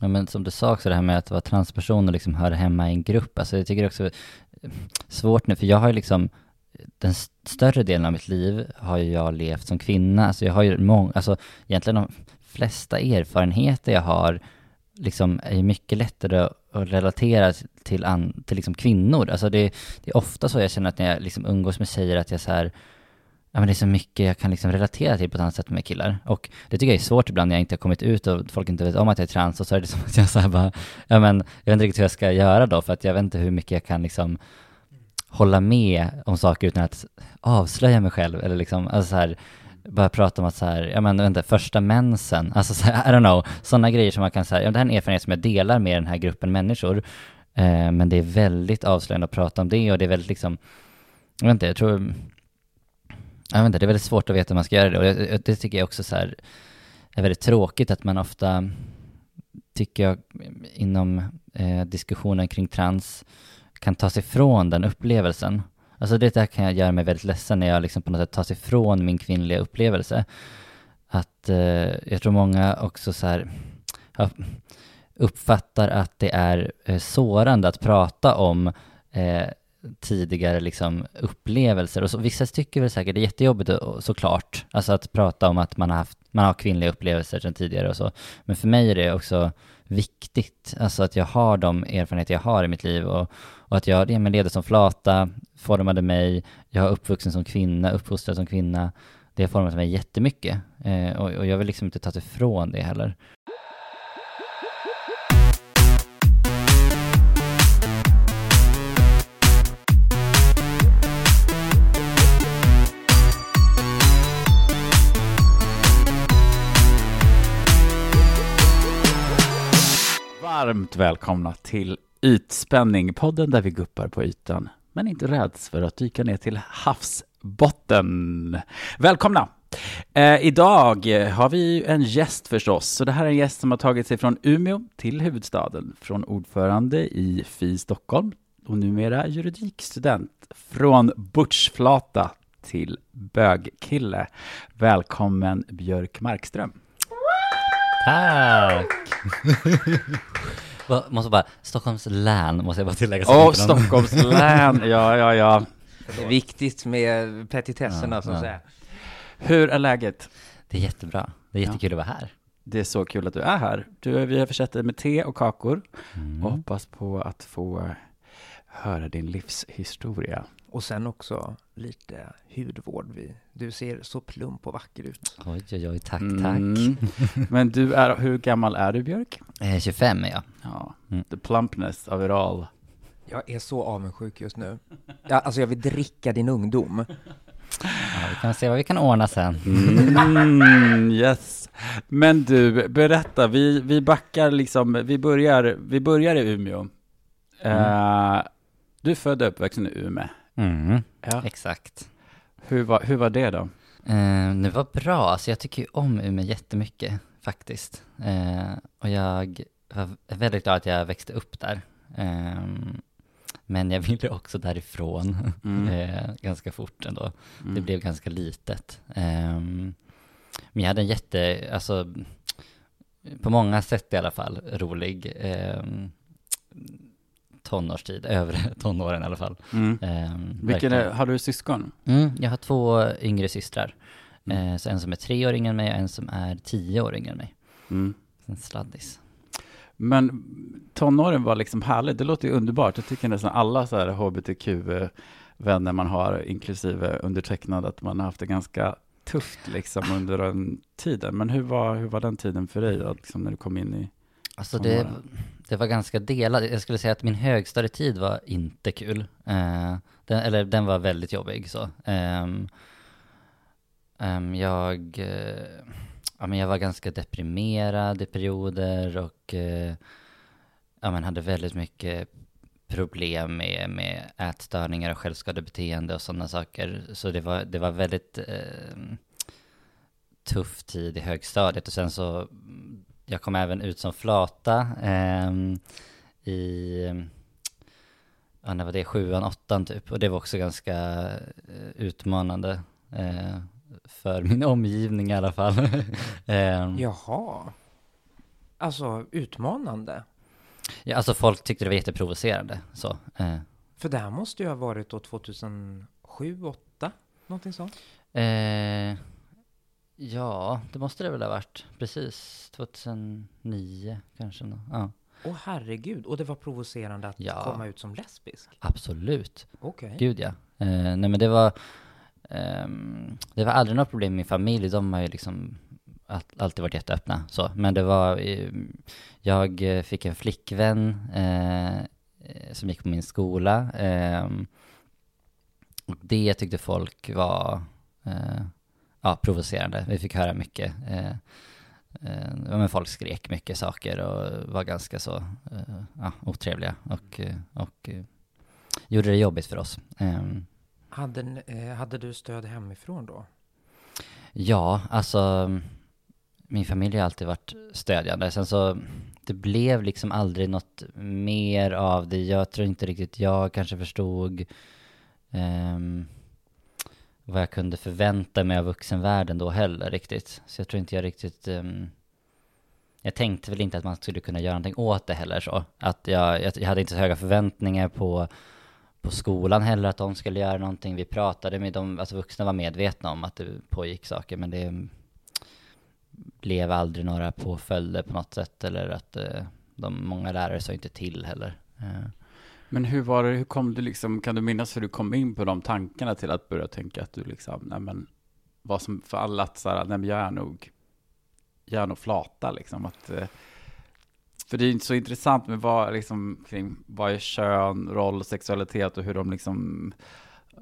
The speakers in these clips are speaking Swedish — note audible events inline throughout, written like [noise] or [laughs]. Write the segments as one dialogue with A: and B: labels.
A: Ja men som du sa också det här med att vara transperson och liksom höra hemma i en grupp, alltså jag tycker också svårt nu, för jag har ju liksom den större delen av mitt liv har ju jag levt som kvinna, alltså jag har ju många, alltså egentligen de flesta erfarenheter jag har liksom är ju mycket lättare att relatera till, an, till liksom kvinnor, alltså det, det är ofta så jag känner att när jag liksom umgås med tjejer att jag så här, ja men det är så mycket jag kan liksom relatera till på ett annat sätt med killar. Och det tycker jag är svårt ibland när jag inte har kommit ut och folk inte vet om att jag är trans och så är det som att jag så bara, ja men jag vet inte riktigt hur jag ska göra då för att jag vet inte hur mycket jag kan liksom hålla med om saker utan att avslöja mig själv eller liksom, alltså så här, bara prata om att så här, ja men vänta, första mensen, alltså så här, I don't know, sådana grejer som man kan säga, ja det här är en erfarenhet som jag delar med den här gruppen människor, eh, men det är väldigt avslöjande att prata om det och det är väldigt liksom, jag vet inte, jag tror, jag vet inte, det är väldigt svårt att veta hur man ska göra det och det, det tycker jag också så här, är väldigt tråkigt att man ofta, tycker jag, inom eh, diskussionen kring trans, kan ta sig ifrån den upplevelsen. Alltså det där kan jag göra mig väldigt ledsen när jag liksom på något sätt tar sig ifrån min kvinnliga upplevelse. Att eh, jag tror många också så här, ja, uppfattar att det är eh, sårande att prata om eh, tidigare liksom upplevelser. Och så, vissa tycker väl säkert det är jättejobbigt och, såklart, alltså att prata om att man har haft, man har kvinnliga upplevelser sedan tidigare och så. Men för mig är det också viktigt, alltså att jag har de erfarenheter jag har i mitt liv och, och att jag, ja, men leder som flata, formade mig, jag har uppvuxen som kvinna, uppfostrad som kvinna, det har format mig jättemycket eh, och, och jag vill liksom inte ta ifrån det heller.
B: Varmt välkomna till Ytspänning, podden där vi guppar på ytan, men inte räds för att dyka ner till havsbotten. Välkomna! Eh, idag har vi en gäst förstås, så det här är en gäst som har tagit sig från Umeå till huvudstaden, från ordförande i FI Stockholm och numera juridikstudent, från butchflata till bögkille. Välkommen Björk Markström.
A: Tack! [laughs] måste bara, Stockholms län måste jag bara tillägga.
B: Åh, oh, Stockholms län, ja, ja, ja.
C: Det är viktigt med petitesserna, ja, så att ja. säga.
B: Hur är läget?
A: Det är jättebra. Det är jättekul ja. att vara här.
B: Det är så kul att du är här. Du, vi har försett dig med te och kakor mm. och hoppas på att få höra din livshistoria.
C: Och sen också lite hudvård. Du ser så plump och vacker ut.
A: Oj, oj, oj, tack, mm. tack. [laughs]
B: Men du är, hur gammal är du Björk?
A: Eh, 25 är jag.
B: Ja, mm. the plumpness of it all.
C: Jag är så avundsjuk just nu. Ja, alltså jag vill dricka din ungdom.
A: Ja, vi kan se vad vi kan ordna sen.
B: Mm, [laughs] yes. Men du, berätta, vi, vi backar liksom, vi börjar, vi börjar i Umeå. Mm. Uh, du är född och uppvuxen i Umeå.
A: Mm, ja. exakt.
B: Hur var, hur var det då?
A: Eh, det var bra, alltså jag tycker ju om Umeå jättemycket faktiskt. Eh, och jag var väldigt glad att jag växte upp där. Eh, men jag ville också därifrån mm. [laughs] Eh, ganska fort ändå. Mm. Det blev ganska litet. Ehm, men jag hade en jätte, alltså på många sätt i alla fall, rolig ehm, tonårstid, övre [laughs] tonåren i alla fall.
B: Mm. Eh, Vilken är, har du syskon?
A: Mm, jag har två yngre systrar. Mm. Eh, så en som är tre år yngre än mig och en som är tio år yngre än mig. Mm. En sladdis.
B: Men tonåren var liksom härligt, det låter ju underbart. Jag tycker nästan alla så här hbtq-vänner man har, inklusive undertecknad, att man har haft det ganska tufft liksom [laughs] under den tiden. Men hur var, hur var den tiden för dig då, liksom när du kom in i
A: Alltså det, det var ganska delat. Jag skulle säga att min högstadietid var inte kul. Eh, den, eller den var väldigt jobbig så. Ehm, ehm, eh, eh, jag, ja, men jag var ganska deprimerad i perioder och eh, ja, men hade väldigt mycket problem med, med ätstörningar och självskadebeteende och sådana saker. Så det var, det var väldigt ehm, tuff tid i högstadiet och sen så jag kom även ut som flata eh, i, ja när var det, sjuan, åttan typ. Och det var också ganska eh, utmanande eh, för min omgivning i alla fall. [laughs]
C: eh, Jaha. alltså utmanande.
A: Ja, alltså folk tyckte det var jätteprovocerande. Så, eh,
C: För det här måste ju ha varit då 2007, 2008, någonting sånt.
A: eh, ja, det måste det väl ha varit. Precis, 2009 kanske. Ja,
C: Åh herregud, och det var provocerande att
A: Ja.
C: komma ut som lesbisk?
A: absolut.
C: Okej.
A: Gud ja. Eh, nej men det var, ehm, det var aldrig något problem i min familj. De har ju liksom all, alltid varit jätteöppna så. Men det var, eh, jag eh, fick en flickvän eh, eh, som gick på min skola. ehm, och det tyckte folk var, eh, ja, provocerande. Vi fick höra mycket. Eh, eh, men folk skrek mycket saker och var ganska så, eh, ja, otrevliga och, eh, och eh, gjorde det jobbigt för oss. Ehm,
C: Hade, eh, hade du stöd hemifrån då?
A: ja, alltså min familj har alltid varit stödjande. Sen så, det blev liksom aldrig något mer av det. Jag tror inte riktigt jag kanske förstod ehm, vad jag kunde förvänta mig av vuxenvärlden då heller riktigt. Så jag tror inte jag riktigt Um, jag tänkte väl inte att man skulle kunna göra någonting åt det heller så. Att jag, jag, jag hade inte så höga förväntningar på på skolan heller att de skulle göra någonting. Vi pratade med dem, alltså vuxna var medvetna om att det pågick saker men det blev aldrig några påföljder på något sätt eller att eh, de, många lärare sa inte till heller. Uh.
B: Men hur var det, hur kom du liksom, kan du minnas hur du kom in på de tankarna till att börja tänka att du liksom, nej men, vad som för alla att så här, nej men jag är nog, jag är nog flata liksom att, eh, för det är ju inte så intressant med vad liksom kring vad är kön, roll, sexualitet och hur de liksom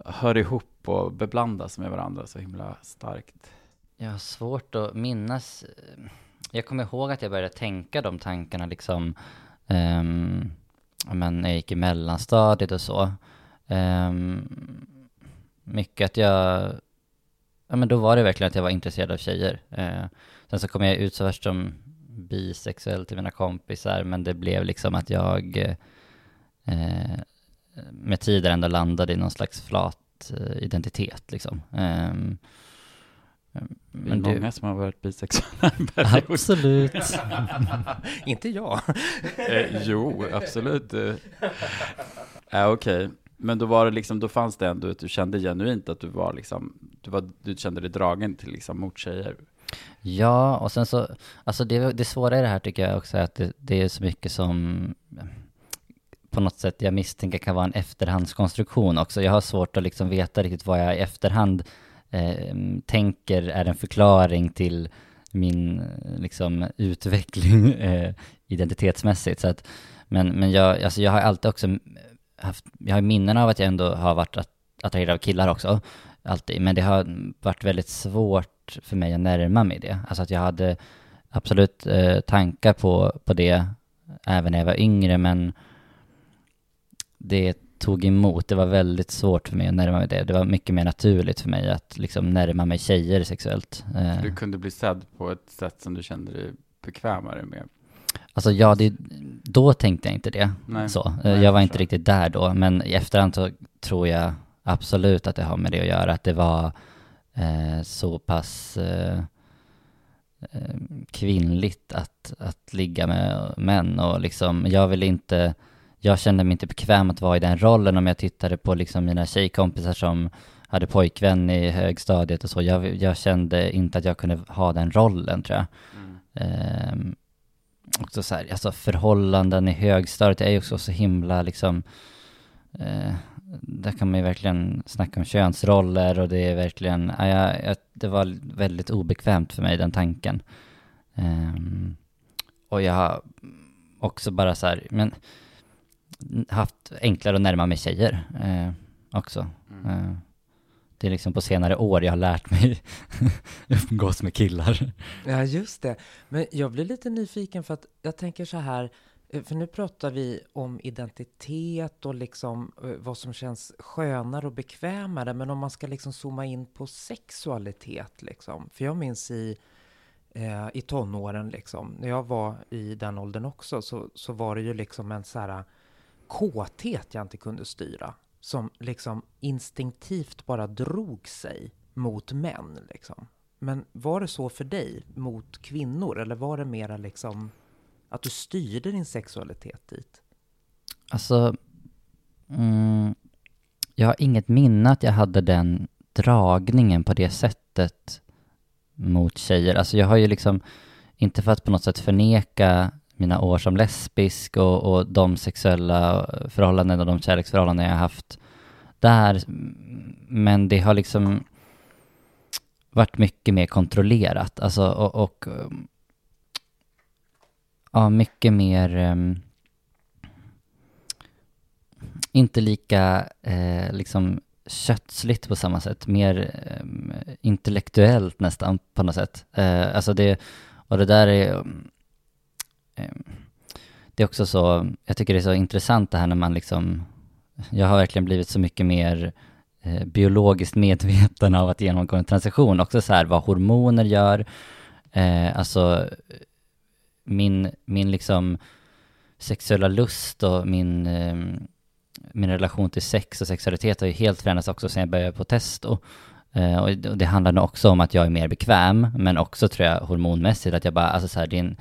B: hör ihop och beblandas med varandra så himla starkt.
A: Jag har svårt att minnas. Eh, jag kommer ihåg att jag började tänka de tankarna liksom, um, men när jag gick i mellanstadiet och så. Um, mycket att jag, ja men då var det verkligen att jag var intresserad av tjejer. Uh, sen så kom jag ut så värst som bisexuell till mina kompisar, men det blev liksom att jag uh, med tiden ändå landade i någon slags flat eh, identitet liksom. Um,
B: det är
A: men
B: många som har varit bisexuella.
A: Absolut. [laughs]
C: Inte jag.
B: Eh, jo, absolut. Eh, Okej, men då var det liksom, då fanns det ändå att du kände genuint att du var liksom, du, var, du kände dig dragen till liksom mot tjejer.
A: Ja, och sen så, alltså det, det svåra i det här tycker jag också är att det, det är så mycket som på något sätt jag misstänker kan vara en efterhandskonstruktion också. Jag har svårt att liksom veta riktigt vad jag i efterhand eh, tänker är en förklaring till min eh, liksom utveckling [laughs] eh, identitetsmässigt. Så att, men men jag, alltså jag har alltid också haft, jag har minnen av att jag ändå har varit att, attraherad av killar också, alltid. Men det har varit väldigt svårt för mig att närma mig det. Alltså att jag hade absolut eh, tankar på, på det även när jag var yngre, men det tog emot. Det var väldigt svårt för mig att närma mig det. Det var mycket mer naturligt för mig att liksom närma mig tjejer sexuellt. Eh,
B: Du kunde bli sedd på ett sätt som du kände dig bekvämare med.
A: Alltså ja, det, då tänkte jag inte det.
B: Nej.
A: Så. Eh,
B: Nej,
A: jag var inte riktigt där då, men i efterhand så tror jag absolut att det har med det att göra. Att det var eh, så pass eh, eh, kvinnligt att, att ligga med män och liksom, jag vill inte, jag kände mig inte bekväm att vara i den rollen om jag tittade på liksom mina tjejkompisar som hade pojkvän i högstadiet och så. Jag, jag kände inte att jag kunde ha den rollen tror jag. Ehm, också så här, alltså förhållanden i högstadiet är ju också så himla liksom, eh, där kan man ju verkligen snacka om könsroller och det är verkligen, ja, jag, det var väldigt obekvämt för mig den tanken. Ehm, och jag har också bara så här, men haft enklare att närma mig tjejer eh, också.
B: Mm.
A: Eh, det är liksom på senare år jag har lärt mig [laughs] umgås med killar.
C: Ja, just det. Men jag blir lite nyfiken för att jag tänker så här, eh, för nu pratar vi om identitet och liksom eh, vad som känns skönare och bekvämare, men om man ska liksom zooma in på sexualitet liksom. För jag minns i, eh, i tonåren liksom, när jag var i den åldern också, så, så var det ju liksom en så här kåthet jag inte kunde styra, som liksom instinktivt bara drog sig mot män liksom. Men var det så för dig mot kvinnor eller var det mera liksom Att du styrde din sexualitet dit?
A: Alltså, mm, jag har inget minne att jag hade den dragningen på det sättet mot tjejer. Alltså jag har ju liksom, inte för att på något sätt förneka mina år som lesbisk och, och de sexuella förhållanden och de kärleksförhållanden jag har haft där, men det har liksom varit mycket mer kontrollerat, alltså och, och ja, mycket mer um, inte lika eh, liksom kötsligt på samma sätt, mer eh, intellektuellt nästan på något sätt. Eh, alltså det, och det där är, Ehm, det är också så, jag tycker det är så intressant det här när man liksom, jag har verkligen blivit så mycket mer eh, biologiskt medveten av att genomgå en transition, också så här vad hormoner gör, eh, alltså min, min liksom sexuella lust och min eh, min relation till sex och sexualitet har ju helt förändrats också sen jag började på testo. Eh, och det handlar nog också om att jag är mer bekväm, men också tror jag hormonmässigt att jag bara, alltså så här, det är, en,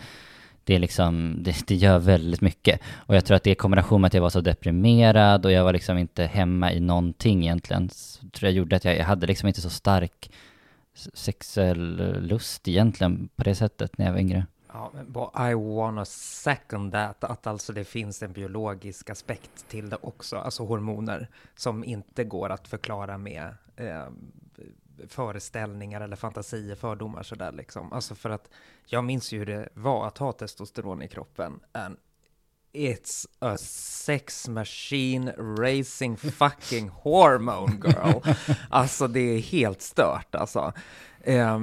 A: det är liksom, det, det, gör väldigt mycket. Och jag tror att det i kombination med att jag var så deprimerad och jag var liksom inte hemma i någonting egentligen, så tror jag gjorde att jag, jag hade liksom inte så stark sexuell lust egentligen på det sättet när jag var yngre.
C: Ja, men I wanna second that, att alltså det finns en biologisk aspekt till det också, alltså hormoner som inte går att förklara med eh, föreställningar eller fantasier, fördomar sådär liksom. Alltså för att jag minns ju hur det var att ha testosteron i kroppen. And it's a sex machine racing fucking hormone girl. [laughs] alltså det är helt stört alltså. Eh,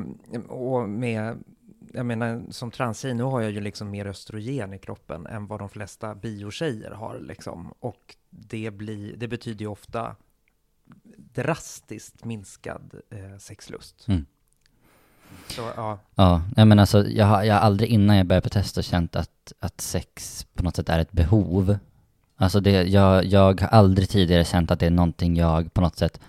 C: och med jag menar, som transtjej, nu har jag ju liksom mer östrogen i kroppen än vad de flesta biotjejer har liksom. Och det, blir, det betyder ju ofta drastiskt minskad eh, sexlust. Mm.
A: Så, ja. Ja, men alltså jag har, jag har aldrig innan jag började på testa känt att, att sex på något sätt är ett behov. Alltså det, jag, jag har aldrig tidigare känt att det är någonting jag på något sätt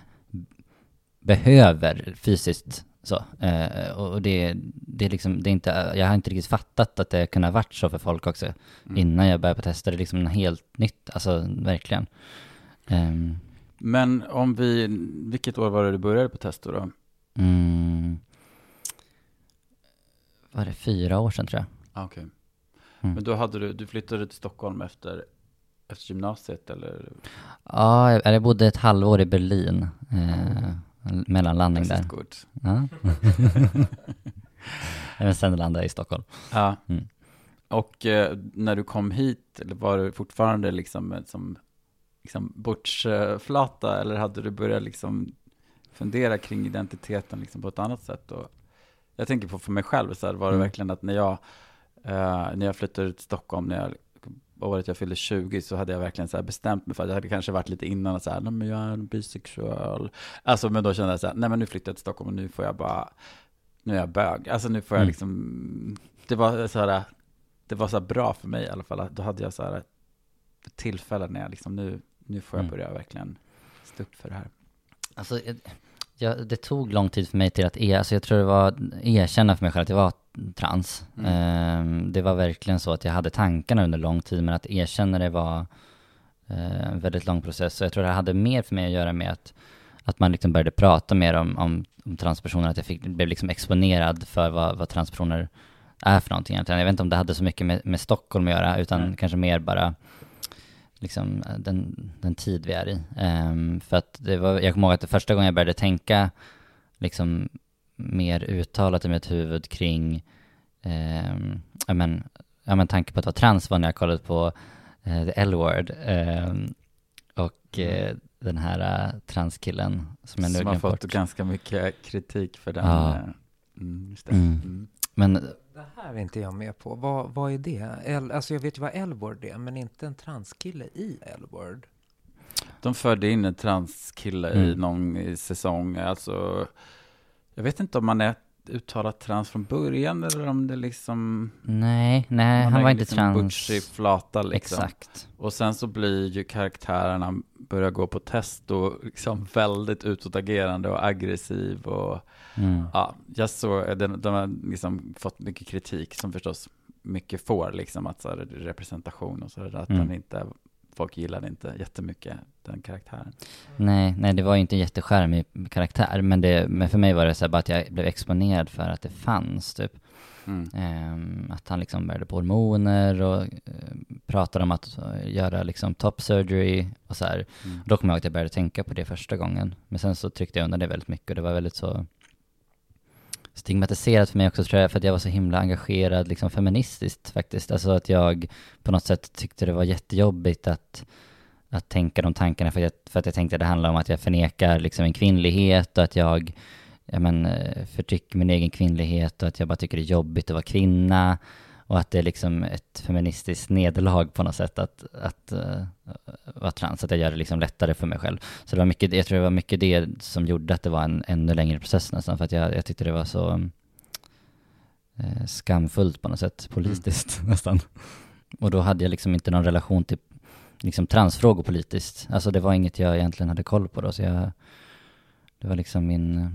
A: behöver fysiskt så, eh, och det, det är liksom, det är inte, jag har inte riktigt fattat att det kunde ha varit så för folk också mm. innan jag började på testa. Det är liksom helt nytt, alltså verkligen. Um,
B: Men om vi, vilket år var det du började på test då? Mm,
A: var det fyra år sedan tror jag.
B: Ah, okej. Okay. Mm. Men då hade du, du flyttade till Stockholm efter, efter gymnasiet eller?
A: Ja, jag bodde ett halvår i Berlin. Eh, mellanlandning där.
B: Good.
A: Ja. [laughs] Men sen landade jag i Stockholm.
B: Ja. Mm. Och eh, när du kom hit, eller var du fortfarande liksom som liksom bortsflata, eller hade du börjat liksom fundera kring identiteten liksom på ett annat sätt? Och jag tänker på för mig själv, så här, var det mm. verkligen att när jag, eh, när jag flyttade till Stockholm, när jag året jag fyllde 20 så hade jag verkligen så bestämt mig för att jag hade kanske varit lite innan och så här, nej men jag är en bisexual. Alltså men då kände jag så här, nej men nu flyttar jag till Stockholm och nu får jag bara, nu är jag bög. Alltså nu får jag mm. liksom, det var så här, det var så bra för mig i alla fall, då hade jag så här ett tillfälle när jag liksom, nu, nu får jag mm. börja verkligen stå upp för det här.
A: Alltså, ja, det tog lång tid för mig till att, e alltså jag tror det var erkänna för mig själv att jag var trans. Mm. Um, det var verkligen så att jag hade tankarna under lång tid, men att erkänna det var uh, en väldigt lång process. Så jag tror det hade mer för mig att göra med att, att man liksom började prata mer om, om, om transpersoner, att jag fick, blev liksom exponerad för vad, vad transpersoner är för någonting egentligen. Jag vet inte om det hade så mycket med, med Stockholm att göra, utan mm. kanske mer bara liksom den, den tid vi är i. Um, för att det var, jag kommer ihåg att det första gången jag började tänka liksom mer uttalat i mitt huvud kring, eh, ja men, ja men tanke på att vara trans var när jag kollade på eh, The L-word eh, och eh, den här uh, transkillen som jag nu
B: Som har fått bort. ganska mycket kritik för den. Ja. Uh,
C: mm, mm. Mm. Men det här är inte jag med på. Vad, vad är det? El, alltså jag vet ju vad L-word är, men inte en transkille i L-word.
B: De förde in en transkille i mm. någon säsong, alltså jag vet inte om man är uttalat trans från början eller om det liksom...
A: Nej, nej, han var inte liksom trans.
B: Butchig flata liksom.
A: Exakt.
B: Och sen så blir ju karaktärerna, börjar gå på test och liksom väldigt utåtagerande och aggressiv och mm. ja, jag såg, den, de har liksom fått mycket kritik som förstås mycket får, liksom att så här, representation och så där, att
A: Mm.
B: den inte, folk gillade inte jättemycket den karaktären.
A: Nej, nej det var ju inte en jättecharmig karaktär, men, det, men för mig var det så här bara att jag blev exponerad för att det fanns typ.
B: Mm.
A: Ehm, att han liksom började på hormoner och eh, pratade om att eh, göra liksom top surgery och så här.
B: Mm.
A: Då kommer jag ihåg att jag började tänka på det första gången. Men sen så tryckte jag undan det väldigt mycket och det var väldigt så stigmatiserat för mig också tror jag, för att jag var så himla engagerad liksom feministiskt faktiskt. Alltså att jag på något sätt tyckte det var jättejobbigt att, att tänka de tankarna för, att jag, för att jag tänkte att det handlar om att jag förnekar liksom en kvinnlighet och att jag ja, men, eh, förtrycker min egen kvinnlighet och att jag bara tycker det är jobbigt att vara kvinna och att det är liksom ett feministiskt nederlag på något sätt att, att uh, vara trans, att jag gör det liksom lättare för mig själv. Så det var mycket, jag tror det var mycket det som gjorde att det var en ännu längre process nästan, för att jag, jag tyckte det var så eh, skamfullt på något sätt, politiskt [laughs] nästan. Och då hade jag liksom inte någon relation till liksom transfrågor politiskt. Alltså det var inget jag egentligen hade koll på då, så jag, det var liksom min eh,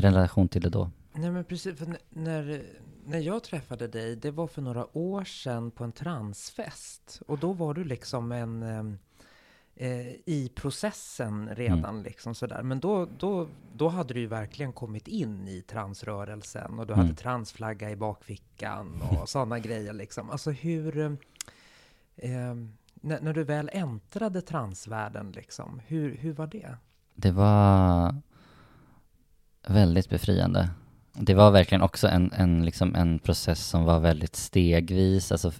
A: relation till det då.
C: Nej men precis, för när, när jag träffade dig, det var för några år sedan på en transfest. Och då var du liksom en, ehm, eh, i processen redan liksom sådär. Men då, då, då hade du ju verkligen kommit in i transrörelsen och du
A: Mm.
C: hade transflagga i bakfickan och [laughs] sådana grejer liksom. Alltså hur, eh, ehm, när, när du väl äntrade transvärlden liksom, hur, hur var det?
A: Det var väldigt befriande. Det var verkligen också en, en, liksom en process som var väldigt stegvis. Alltså,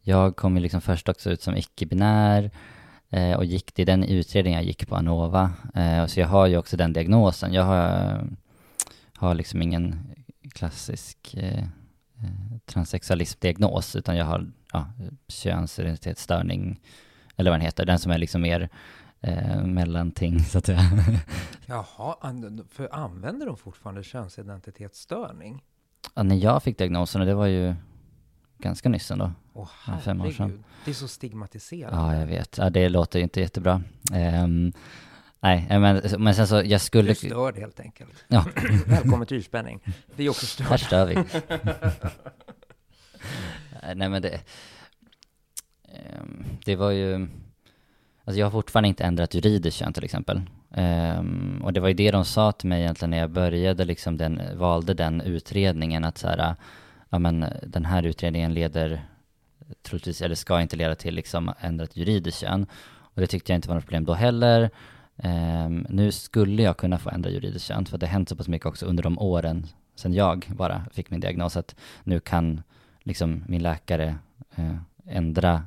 A: jag kom ju liksom först också ut som icke-binär eh, och gick till den utredningen jag gick på Anova. Eh, så jag har ju också den diagnosen. Jag har, har liksom ingen klassisk eh, eh transsexualismdiagnos transsexualism-diagnos utan jag har ja, könsidentitetsstörning, eller vad den heter, den som är liksom mer eh, mellanting så att säga. [laughs]
C: Jaha, an- för använder de fortfarande könsidentitetsstörning?
A: Ja, när jag fick diagnosen, och det var ju ganska nyss ändå.
C: Åh
A: Ja, fem år sedan.
C: herregud, det är så stigmatiserande.
A: Ja, jag vet. Ja, det låter ju inte jättebra. Ehm, nej, men, men sen så, jag
C: Du
A: skulle...
C: är störd helt enkelt.
A: Ja, [clears throat]
C: Välkommen till Urspänning. Vi är också
A: här
C: störda.
A: stör vi. [laughs] Nej, men det... ehm, det var ju... Alltså jag har fortfarande inte ändrat juridiskt kön till exempel. Um, och det var ju det de sa till mig egentligen när jag började liksom den, valde den utredningen att så här, ja men den här utredningen leder troligtvis, eller ska inte leda till liksom ändrat juridiskt kön. Och det tyckte jag inte var något problem då heller. Um, nu skulle jag kunna få ändra juridiskt kön, för det har hänt så pass mycket också under de åren sedan jag bara fick min diagnos, att nu kan liksom min läkare eh, ändra,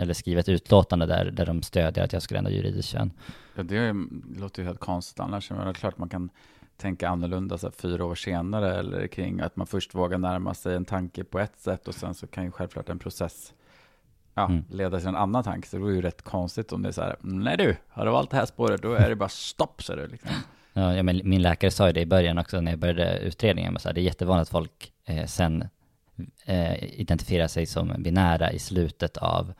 A: eller skriva ett utlåtande där, där de stödjer att jag skulle ändra juridiskt kön.
B: Ja, det är- låter ju helt konstigt annars. Men det är klart man kan tänka annorlunda så här, fyra år senare eller kring att man först vågar närma sig en tanke på ett sätt och sen så kan ju självklart en process ja,
A: Mm.
B: leda till en annan tanke. Så det vore ju rätt konstigt om det är så här, nej du, har du valt det här spåret, då är det bara stopp, så det liksom.
A: Ja, men min läkare sa ju det i början också när jag började utredningen, men så här, det är jättevanligt att folk eh, sen eh, identifiera sig som binära i slutet av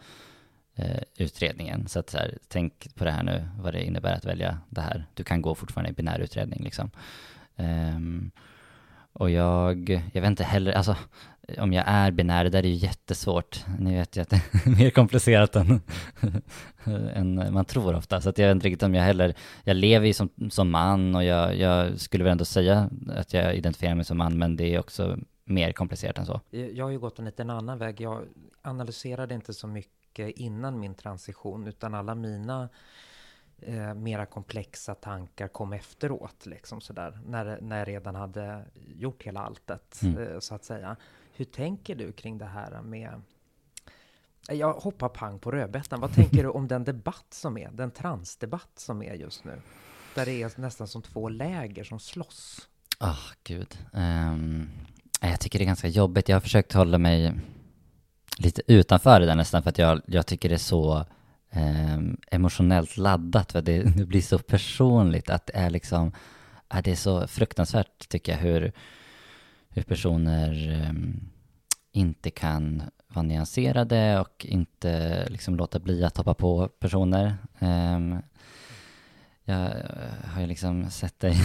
A: eh, utredningen. Så att så här, tänk på det här nu, vad det innebär att välja det här. Du kan gå fortfarande i binär utredning liksom. Ehm, och jag, jag vet inte heller, alltså om jag är binär, det där är ju jättesvårt. Ni vet ju att [laughs] det är mer komplicerat än, [laughs] än man tror ofta. Så att jag vet inte riktigt om jag heller, jag lever ju som, som man och jag, jag skulle väl ändå säga att jag identifierar mig som man, men det är också mer komplicerat än så.
C: Jag har ju gått en liten annan väg. Jag analyserade inte så mycket innan min transition, utan alla mina eh, mera komplexa tankar kom efteråt, liksom sådär, när, när jag redan hade gjort hela alltet,
A: Mm.
C: eh, så att säga. Hur tänker du kring det här med jag hoppar pang på rödbetan. Vad tänker du om den debatt som är, den transdebatt som är just nu? Där det är nästan som två läger som slåss.
A: Åh, gud. Ehm, jag tycker det är ganska jobbigt. Jag har försökt hålla mig lite utanför det där nästan, för att jag, jag tycker det är så ehm, emotionellt laddat, för att det, [laughs] det blir så personligt, att det är liksom, ja, det är så fruktansvärt tycker jag, hur, hur personer ehm, inte kan vara nyanserade och inte liksom låta bli att hoppa på personer. Ehm, jag eh, har ju liksom sett dig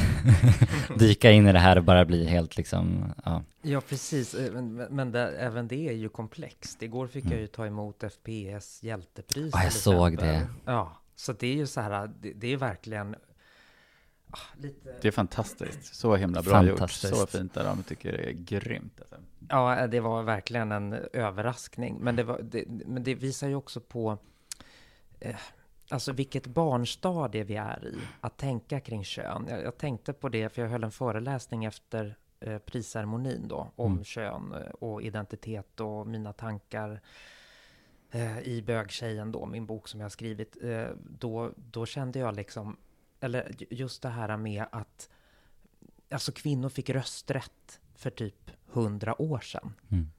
A: [laughs] dyka in i det här och bara bli helt liksom, ja.
C: Ja, precis. Eh, Men, men det, även det är ju komplext. Igår fick
A: Mm.
C: jag ju ta emot FPS hjältepris.
A: Ja, jag såg
C: exempel.
A: det.
C: Ja, så det är ju så här, det, det är verkligen ah, lite...
B: Det är fantastiskt. Så himla bra gjort. Så fint där. De tycker det är grymt. Alltså.
C: Ja, det var verkligen en överraskning. Men det, var, det, men det visar ju också på eh, alltså vilket barnstadie vi är i, att tänka kring kön. Jag, jag tänkte på det, för jag höll en föreläsning efter eh, prisceremonin då, om
A: Mm.
C: kön eh, och identitet och mina tankar eh, i Bögtjejen då, min bok som jag har skrivit. Eh, då, då kände jag liksom, eller ju- just det här med att alltså kvinnor fick rösträtt för typ hundra år sedan.
A: Mm.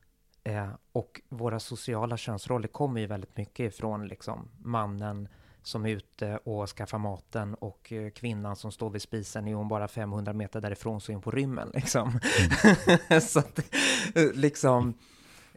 C: Eh, och våra sociala könsroller kommer ju väldigt mycket ifrån liksom mannen som är ute och skaffar maten och eh, kvinnan som står vid spisen är hon bara 500 meter därifrån så är hon på rymmen liksom. [laughs] så att eh, liksom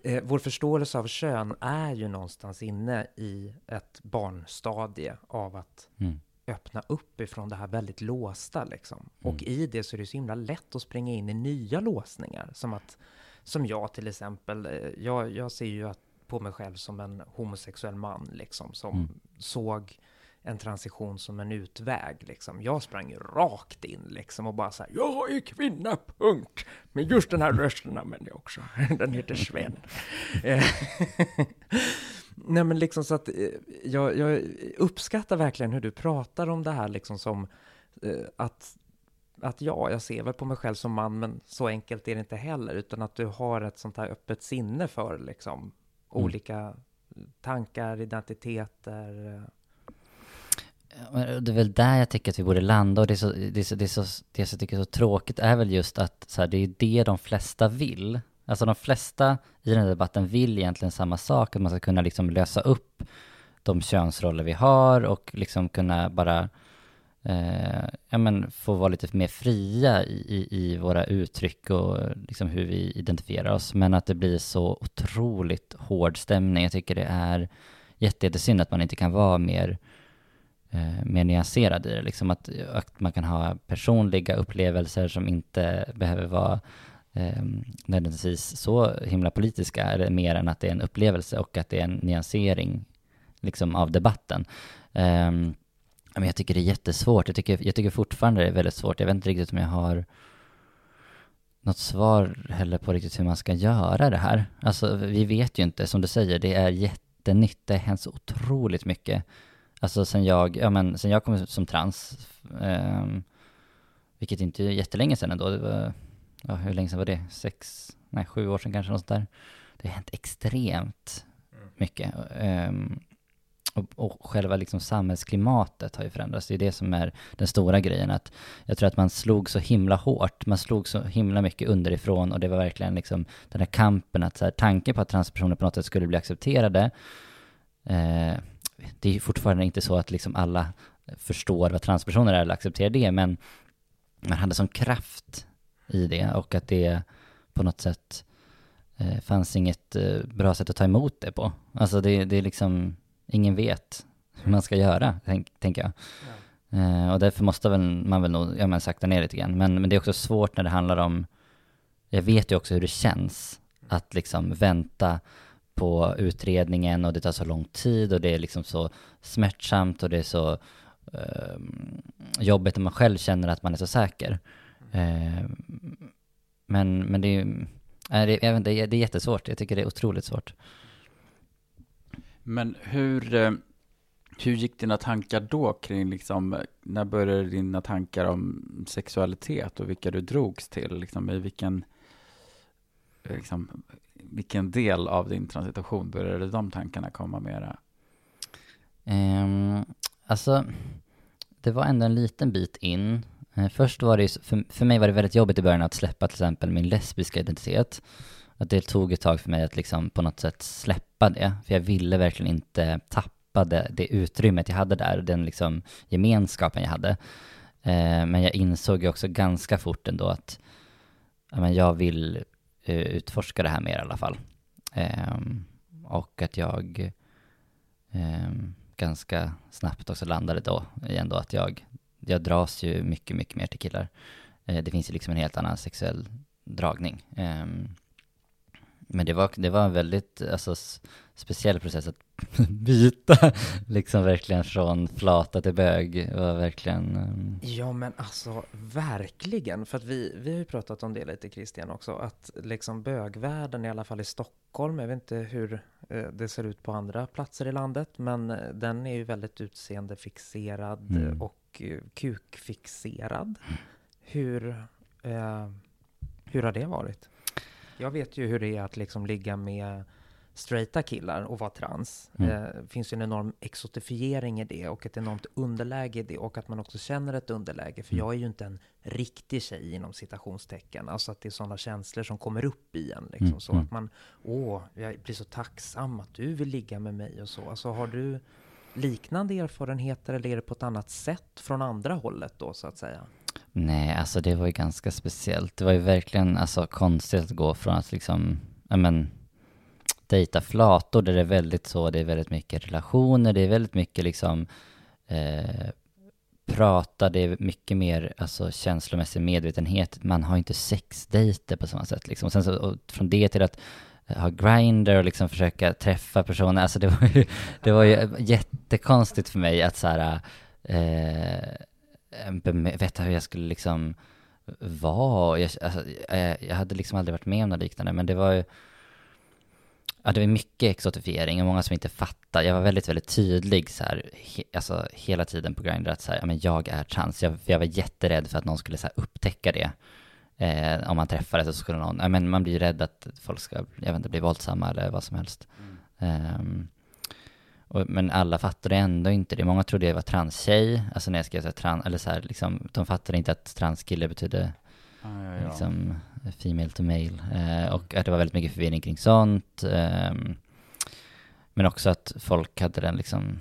C: eh, vår förståelse av kön är ju någonstans inne i ett barnstadie av att
A: Mm.
C: öppna upp ifrån det här väldigt låsta liksom. Och
A: Mm.
C: i det så är det så himla lätt att springa in i nya låsningar. Som att, som jag till exempel, eh, jag, jag ser ju att, på mig själv som en homosexuell man liksom, som
A: Mm.
C: såg en transition som en utväg liksom. Jag sprang rakt in liksom och bara så här, jag är kvinna, punkt. Men just den här rösten använder jag också. [laughs] Den heter Sven. Eh, [laughs] Nej men liksom så att eh, jag, jag uppskattar verkligen hur du pratar om det här liksom som eh, att, att ja, jag ser väl på mig själv som man, men så enkelt är det inte heller, utan att du har ett sånt här öppet sinne för liksom olika tankar, identiteter. eh.
A: Det är väl där jag tycker att vi borde landa och det är så, det är så, det är så, det jag tycker är så tråkigt är väl just att så här, det är det de flesta vill. Alltså de flesta i den här debatten vill egentligen samma sak, att man ska kunna liksom lösa upp de könsroller vi har och liksom kunna bara eh, ja, men få vara lite mer fria i, i, våra uttryck och liksom hur vi identifierar oss. Men att det blir så otroligt hård stämning. Jag tycker det är jätte, jättesynd att man inte kan vara mer eh, mer nyanserad i det. Liksom att, att man kan ha personliga upplevelser som inte behöver vara eh, nödvändigtvis så himla politiska, eller mer än att det är en upplevelse och att det är en nyansering liksom, av debatten. Eh, men jag tycker det är jättesvårt. Jag tycker, jag tycker fortfarande det är väldigt svårt. Jag vet inte riktigt om jag har något svar heller på riktigt hur man ska göra det här. Alltså vi vet ju inte, som du säger, det är jättenytt. Det har hänt så otroligt mycket. Alltså sen jag, ja men sen jag kom som trans, ehm, vilket inte är jättelänge sedan ändå, det var, ja hur länge sedan var det? Sex, nej sju år sedan kanske något sånt där. Det har hänt extremt mycket. ehm, och, och själva liksom samhällsklimatet har ju förändrats. Det är det som är den stora grejen. Att jag tror att man slog så himla hårt. Man slog så himla mycket underifrån och det var verkligen liksom den här kampen att så här, tanken på att transpersoner på något sätt skulle bli accepterade. Eh, det är ju fortfarande inte så att liksom alla förstår vad transpersoner är eller accepterar det, men man hade sån kraft i det och att det på något sätt eh, fanns inget eh, bra sätt att ta emot det på. Alltså det, det är liksom, ingen vet hur man ska göra, tänk, tänker jag. Eh, och därför måste väl, man väl nog, ja men sakta ner lite grann. Men, men det är också svårt när det handlar om, jag vet ju också hur det känns att liksom vänta på utredningen och det tar så lång tid och det är liksom så smärtsamt och det är så eh, jobbigt när man själv känner att man är så säker. Eh, men, men det är ju, det, det är jättesvårt. Jag tycker det är otroligt svårt.
B: Men hur, eh, hur gick dina tankar då kring, liksom, när började dina tankar om sexualitet och vilka du drogs till? Liksom, I vilken, eh, liksom, vilken del av din transitation började de tankarna komma mera?
A: Um, alltså, det var ändå en liten bit in. Eh, först var det ju, för, för mig var det väldigt jobbigt i början att släppa till exempel min lesbiska identitet. Att det tog ett tag för mig att liksom på något sätt släppa det. För jag ville verkligen inte tappa det, det utrymmet jag hade där, den liksom gemenskapen jag hade. Eh, men jag insåg ju också ganska fort ändå att ja, men jag vill eh, utforska det här mer i alla fall. Eh, och att jag ehm, ganska snabbt också landade då i ändå att jag jag dras ju mycket, mycket mer till killar. Eh, det finns ju liksom en helt annan sexuell dragning. Ehm, men det var, det var en väldigt alltså, speciell process att [laughs] byta liksom verkligen från flata till bög. Var verkligen... Um...
C: Ja men alltså verkligen, för att vi, vi har ju pratat om det lite Christian också, att liksom bögvärlden i alla fall i Stockholm, jag vet inte hur eh, det ser ut på andra platser i landet, men eh, den är ju väldigt utseendefixerad mm. och eh, kukfixerad. Hur, eh, hur har det varit? Jag vet ju hur det är att liksom ligga med straighta killar och vara trans. Mm. Eh, finns ju en enorm exotifiering i det och ett enormt underläge i det och att man också känner ett underläge. För mm. jag är ju inte en riktig tjej inom citationstecken. Alltså att det är sådana känslor som kommer upp i en. Liksom, mm. Så mm. att man, åh, jag blir så tacksam att du vill ligga med mig och så. Alltså har du liknande erfarenheter eller är det på ett annat sätt från andra hållet då så att säga?
A: Nej, alltså det var ju ganska speciellt. Det var ju verkligen alltså, konstigt att gå från att liksom, ja men, dejta flator där det är väldigt så, det är väldigt mycket relationer, det är väldigt mycket liksom eh, prata, det är mycket mer alltså känslomässig medvetenhet. Man har inte sexdejter på samma sätt liksom. Och sen så, från det till att ha grinder och liksom försöka träffa personer, alltså det var ju, det var ju jättekonstigt för mig att så här, eh, veta hur jag skulle liksom vara. Jag, alltså, jag, jag hade liksom aldrig varit med om något liknande, men det var ju Ja, det var mycket exotifiering och många som inte fattar. Jag var väldigt, väldigt tydlig så här, he, alltså hela tiden på Grindr att så här, ja, men jag är trans. Jag, jag var jätterädd för att någon skulle så här, upptäcka det. Eh, om man träffades så skulle någon, ja men man blir rädd att folk ska, jag vet inte, bli våldsamma eller vad som helst. Mm. Um, och, men alla fattade ändå inte det. Många trodde jag var transtjej, alltså när jag skrev så här, trans, eller så här, liksom, de fattade inte att transkille betydde ah, ja, ja. liksom female to male. Eh, och att det var väldigt mycket förvirring kring sånt. Eh, men också att folk hade den liksom,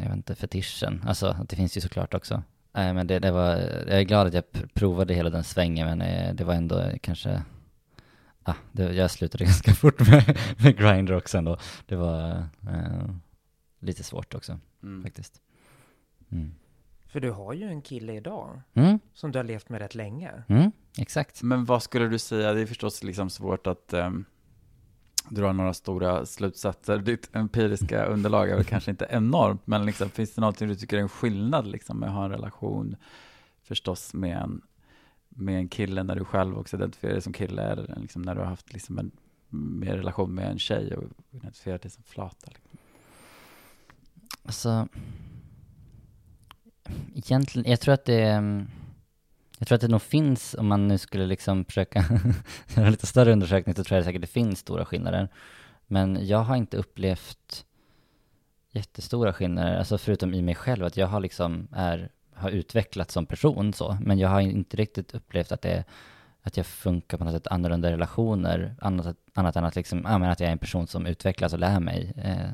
A: jag vet inte, fetischen. Alltså, det finns ju såklart också. Eh, men det, det var, jag är glad att jag provade hela den svängen, men eh, det var ändå kanske ah, det, jag slutade [laughs] ganska fort med, med Grindr också ändå. Det var eh, lite svårt också, mm. faktiskt.
C: Mm. För du har ju en kille idag mm. som du har levt med rätt länge.
A: Mm, exakt.
B: Men vad skulle du säga, det är förstås liksom svårt att um, dra några stora slutsatser. Ditt empiriska [laughs] underlag är väl kanske inte enormt, men liksom, finns det någonting du tycker är en skillnad liksom, med att ha en relation förstås med en, med en kille när du själv också identifierar dig som kille, eller liksom när du har haft liksom en mer relation med en tjej och identifierat dig som flata? Liksom.
A: Alltså, egentligen, jag tror att det mm, jag tror att det nog finns, om man nu skulle liksom försöka [laughs] göra lite större undersökning, så tror jag säkert det finns stora skillnader. Men jag har inte upplevt jättestora skillnader, alltså förutom i mig själv, att jag har liksom är, har utvecklats som person så, men jag har inte riktigt upplevt att det att jag funkar på något sätt annorlunda i relationer, annat, annat än att liksom, ja, men att jag är en person som utvecklas och lär mig. Eh,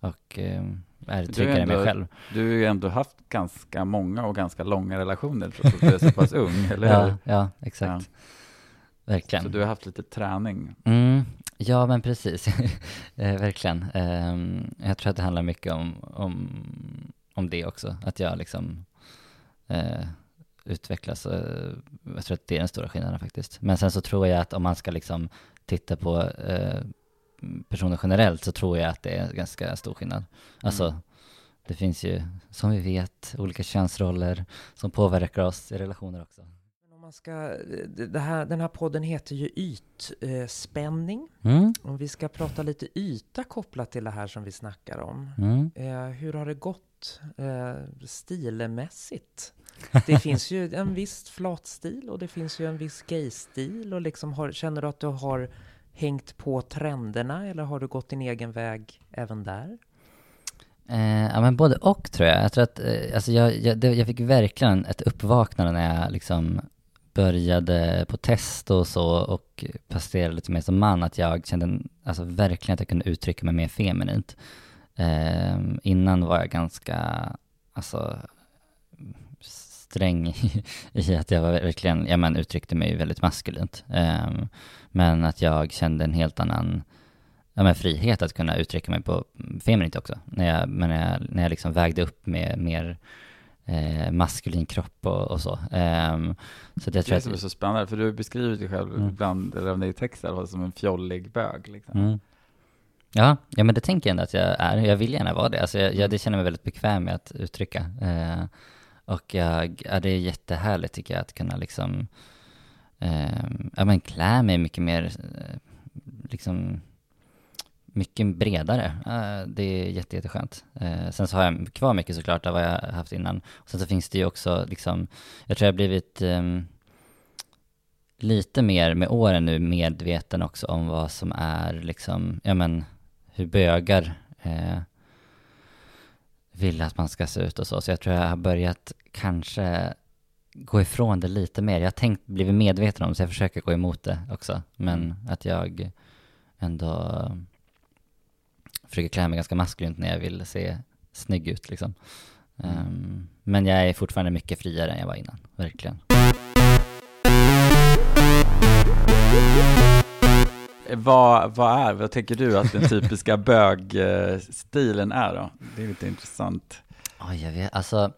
A: och eh, är tryggare i mig själv.
B: Du har ju ändå haft ganska många och ganska långa relationer trots att du är så pass [laughs] ung, eller
A: ja, hur? Ja, exakt. Ja. Verkligen.
B: Så du har haft lite träning?
A: Mm, ja, men precis. [laughs] eh, verkligen. Eh, jag tror att det handlar mycket om, om, om det också, att jag liksom eh, utvecklas. Jag tror att det är den stora skillnaden faktiskt. Men sen så tror jag att om man ska liksom titta på eh, personer generellt så tror jag att det är ganska stor skillnad. Alltså, mm. det finns ju, som vi vet, olika könsroller som påverkar oss i relationer också.
C: Om man ska, det här, den här podden heter ju ytspänning. Mm. Om vi ska prata lite yta kopplat till det här som vi snackar om. Mm. Eh, hur har det gått eh, stilmässigt? Det [laughs] finns ju en viss flatstil och det finns ju en viss gaystil och liksom har, känner du att du har hängt på trenderna eller har du gått din egen väg även där?
A: Eh, ja men både och tror jag. Jag tror att, eh, alltså jag, jag, det, jag fick verkligen ett uppvaknande när jag liksom började på test och så och passerade lite mer som man, att jag kände alltså verkligen att jag kunde uttrycka mig mer feminint. Eh, innan var jag ganska, alltså sträng i, [laughs] i att jag verkligen, ja men uttryckte mig väldigt maskulint. Um, men att jag kände en helt annan ja, men frihet att kunna uttrycka mig på feminint också. När jag, men när jag, när jag liksom vägde upp med mer eh, maskulin kropp och, och så. Um, så
B: det det som är så spännande, för du beskriver dig själv mm. ibland, eller är i texten, som en fjollig bög. Liksom. Mm.
A: Ja, ja, men det tänker jag ändå att jag är. Jag vill gärna vara det. Alltså jag, jag det känner mig väldigt bekväm med att uttrycka. Eh, och jag, ja, det är jättehärligt tycker jag att kunna liksom, eh, ja men klä mig mycket mer, eh, liksom, mycket bredare. Eh, det är jätte, jätteskönt. Eh, sen så har jag kvar mycket såklart av vad jag haft innan. Och sen så finns det ju också liksom, jag tror jag har blivit ehm, lite mer med åren nu medveten också om vad som är liksom, ja men hur bögar eh, vill att man ska se ut och så. Så jag tror jag har börjat kanske gå ifrån det lite mer. Jag har tänkt, blivit medveten om det, så jag försöker gå emot det också. Men mm. att jag ändå försöker klä mig ganska maskulint när jag vill se snygg ut liksom. Um, men jag är fortfarande mycket friare än jag var innan, verkligen.
B: Vad, vad är, vad tänker du att den typiska [laughs] bögstilen är då? Det är lite intressant.
A: Ja, jag vet, alltså.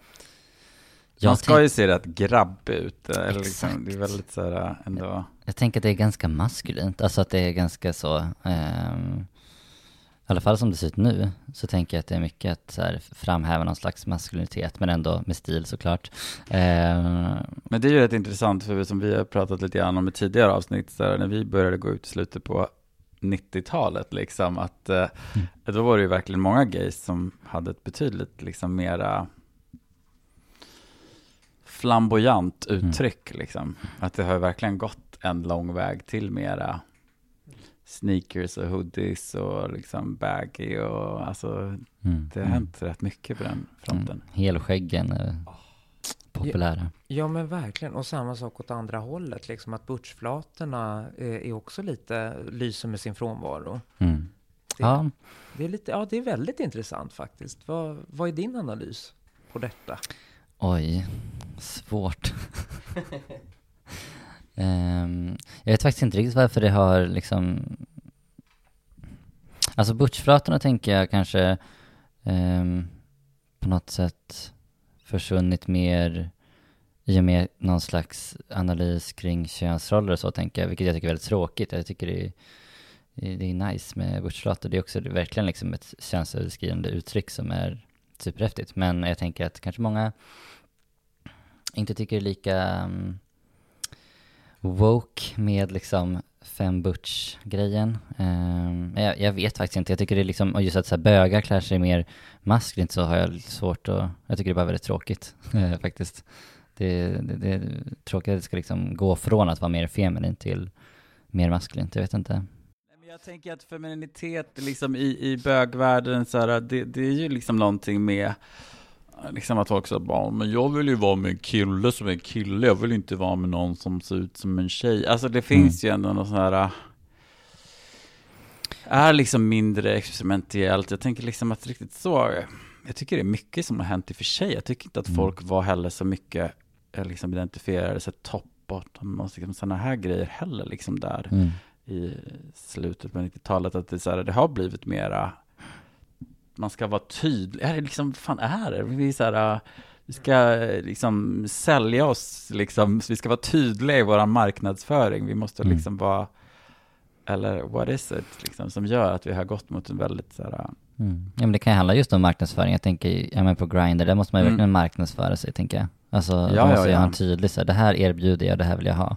B: Man ska ju se rätt grabbig ut, eller liksom, det är väldigt så här ändå.
A: Jag, jag, tänker att det är ganska maskulint, alltså att det är ganska så, um, i alla fall som det ser ut nu, så tänker jag att det är mycket att så här, framhäva någon slags maskulinitet, men ändå med stil såklart. Eh,
B: men det är ju rätt intressant, för som vi har pratat lite grann om i tidigare avsnitt, så här, när vi började gå ut i slutet på 90-talet, liksom, att eh, mm. då var det ju verkligen många gays som hade ett betydligt liksom mera flamboyant uttryck, mm. liksom. Att det har verkligen gått en lång väg till mera sneakers och hoodies och liksom baggy och alltså mm. det har mm. hänt rätt mycket på den fronten. Mm.
A: Helskäggen är populära.
C: Ja, ja, men verkligen. Och samma sak åt andra hållet, liksom att butchflatorna är, eh, är också lite, lyser med sin frånvaro. Mm. Det, ja. Det är lite, ja, det är väldigt intressant faktiskt. Vad, vad är din analys på detta?
A: Oj, svårt. [laughs] Um, jag vet faktiskt inte riktigt varför det har liksom... Alltså butchflatorna tänker jag kanske um, på något sätt försvunnit mer i och med någon slags analys kring könsroller och så tänker jag, vilket jag tycker är väldigt tråkigt. Jag tycker det är, det är nice med butchflator. Det är också verkligen liksom ett könsöverskridande uttryck som är superhäftigt. Men jag tänker att kanske många inte tycker det är lika um, woke med liksom fem butch-grejen. Um, jag, jag, vet faktiskt inte, jag tycker det är liksom, och just att så här, bögar klär sig mer maskulint så har jag svårt att, jag tycker det är bara väldigt tråkigt [laughs] eh, faktiskt. Det, det, det är tråkigt att det ska liksom gå från att vara mer feminin till mer maskulint, jag vet inte.
B: Jag tänker att femininitet liksom i, i bögvärlden, så här, det, det är ju liksom någonting med liksom att folk säger bara, men jag vill ju vara med en kille som är en kille, jag vill inte vara med någon som ser ut som en tjej. Alltså det finns mm. ju ändå något sånt här, äh, är liksom mindre experimentellt. Jag tänker liksom att riktigt så, jag tycker det är mycket som har hänt i och för sig. Jag tycker inte att mm. folk var heller så mycket, äh, liksom identifierade sig topp och liksom sådana här grejer heller liksom där mm. i slutet på 90-talet. Att det, så här, det har blivit mera man ska vara tydlig. Är det liksom, fan är det? Vi, så här, äh, vi ska liksom sälja oss, liksom, vi ska vara tydliga i vår marknadsföring. Vi måste mm. liksom vara, eller what is it, liksom, som gör att vi har gått mot en väldigt så här, äh,
A: mm. Ja men det kan ju handla just om marknadsföring. Jag tänker, ja men på Grindr, där måste man ju mm. verkligen marknadsföra sig tänker jag. Alltså, ja, man måste ja, ja. ha en tydlig så här, det här erbjuder jag, det här vill jag ha.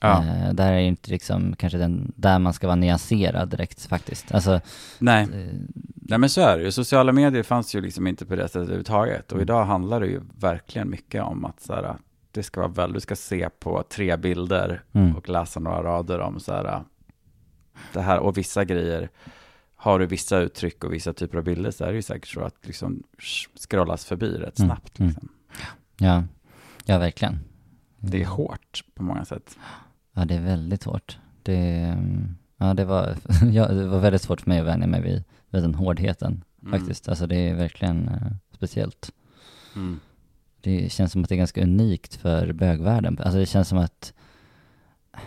A: Ja. Eh, där är inte liksom kanske den, där man ska vara nyanserad direkt faktiskt. Alltså,
B: Nej. Eh, Nej men så är det ju. Sociala medier fanns ju liksom inte på det sättet överhuvudtaget. Och mm. idag handlar det ju verkligen mycket om att så här, det ska vara väl, du ska se på tre bilder mm. och läsa några rader om så här, det här och vissa grejer. Har du vissa uttryck och vissa typer av bilder så är det ju säkert så att liksom scrollas förbi rätt mm. snabbt.
A: Mm.
B: Liksom.
A: Ja. ja, verkligen.
B: Det är hårt på många sätt.
A: Ja, det är väldigt hårt. Det, ja, det, var, [laughs] ja, det var väldigt svårt för mig att vänja mig vid, vid den hårdheten mm. faktiskt. Alltså det är verkligen uh, speciellt. Mm. Det känns som att det är ganska unikt för bögvärlden. Alltså det känns som att,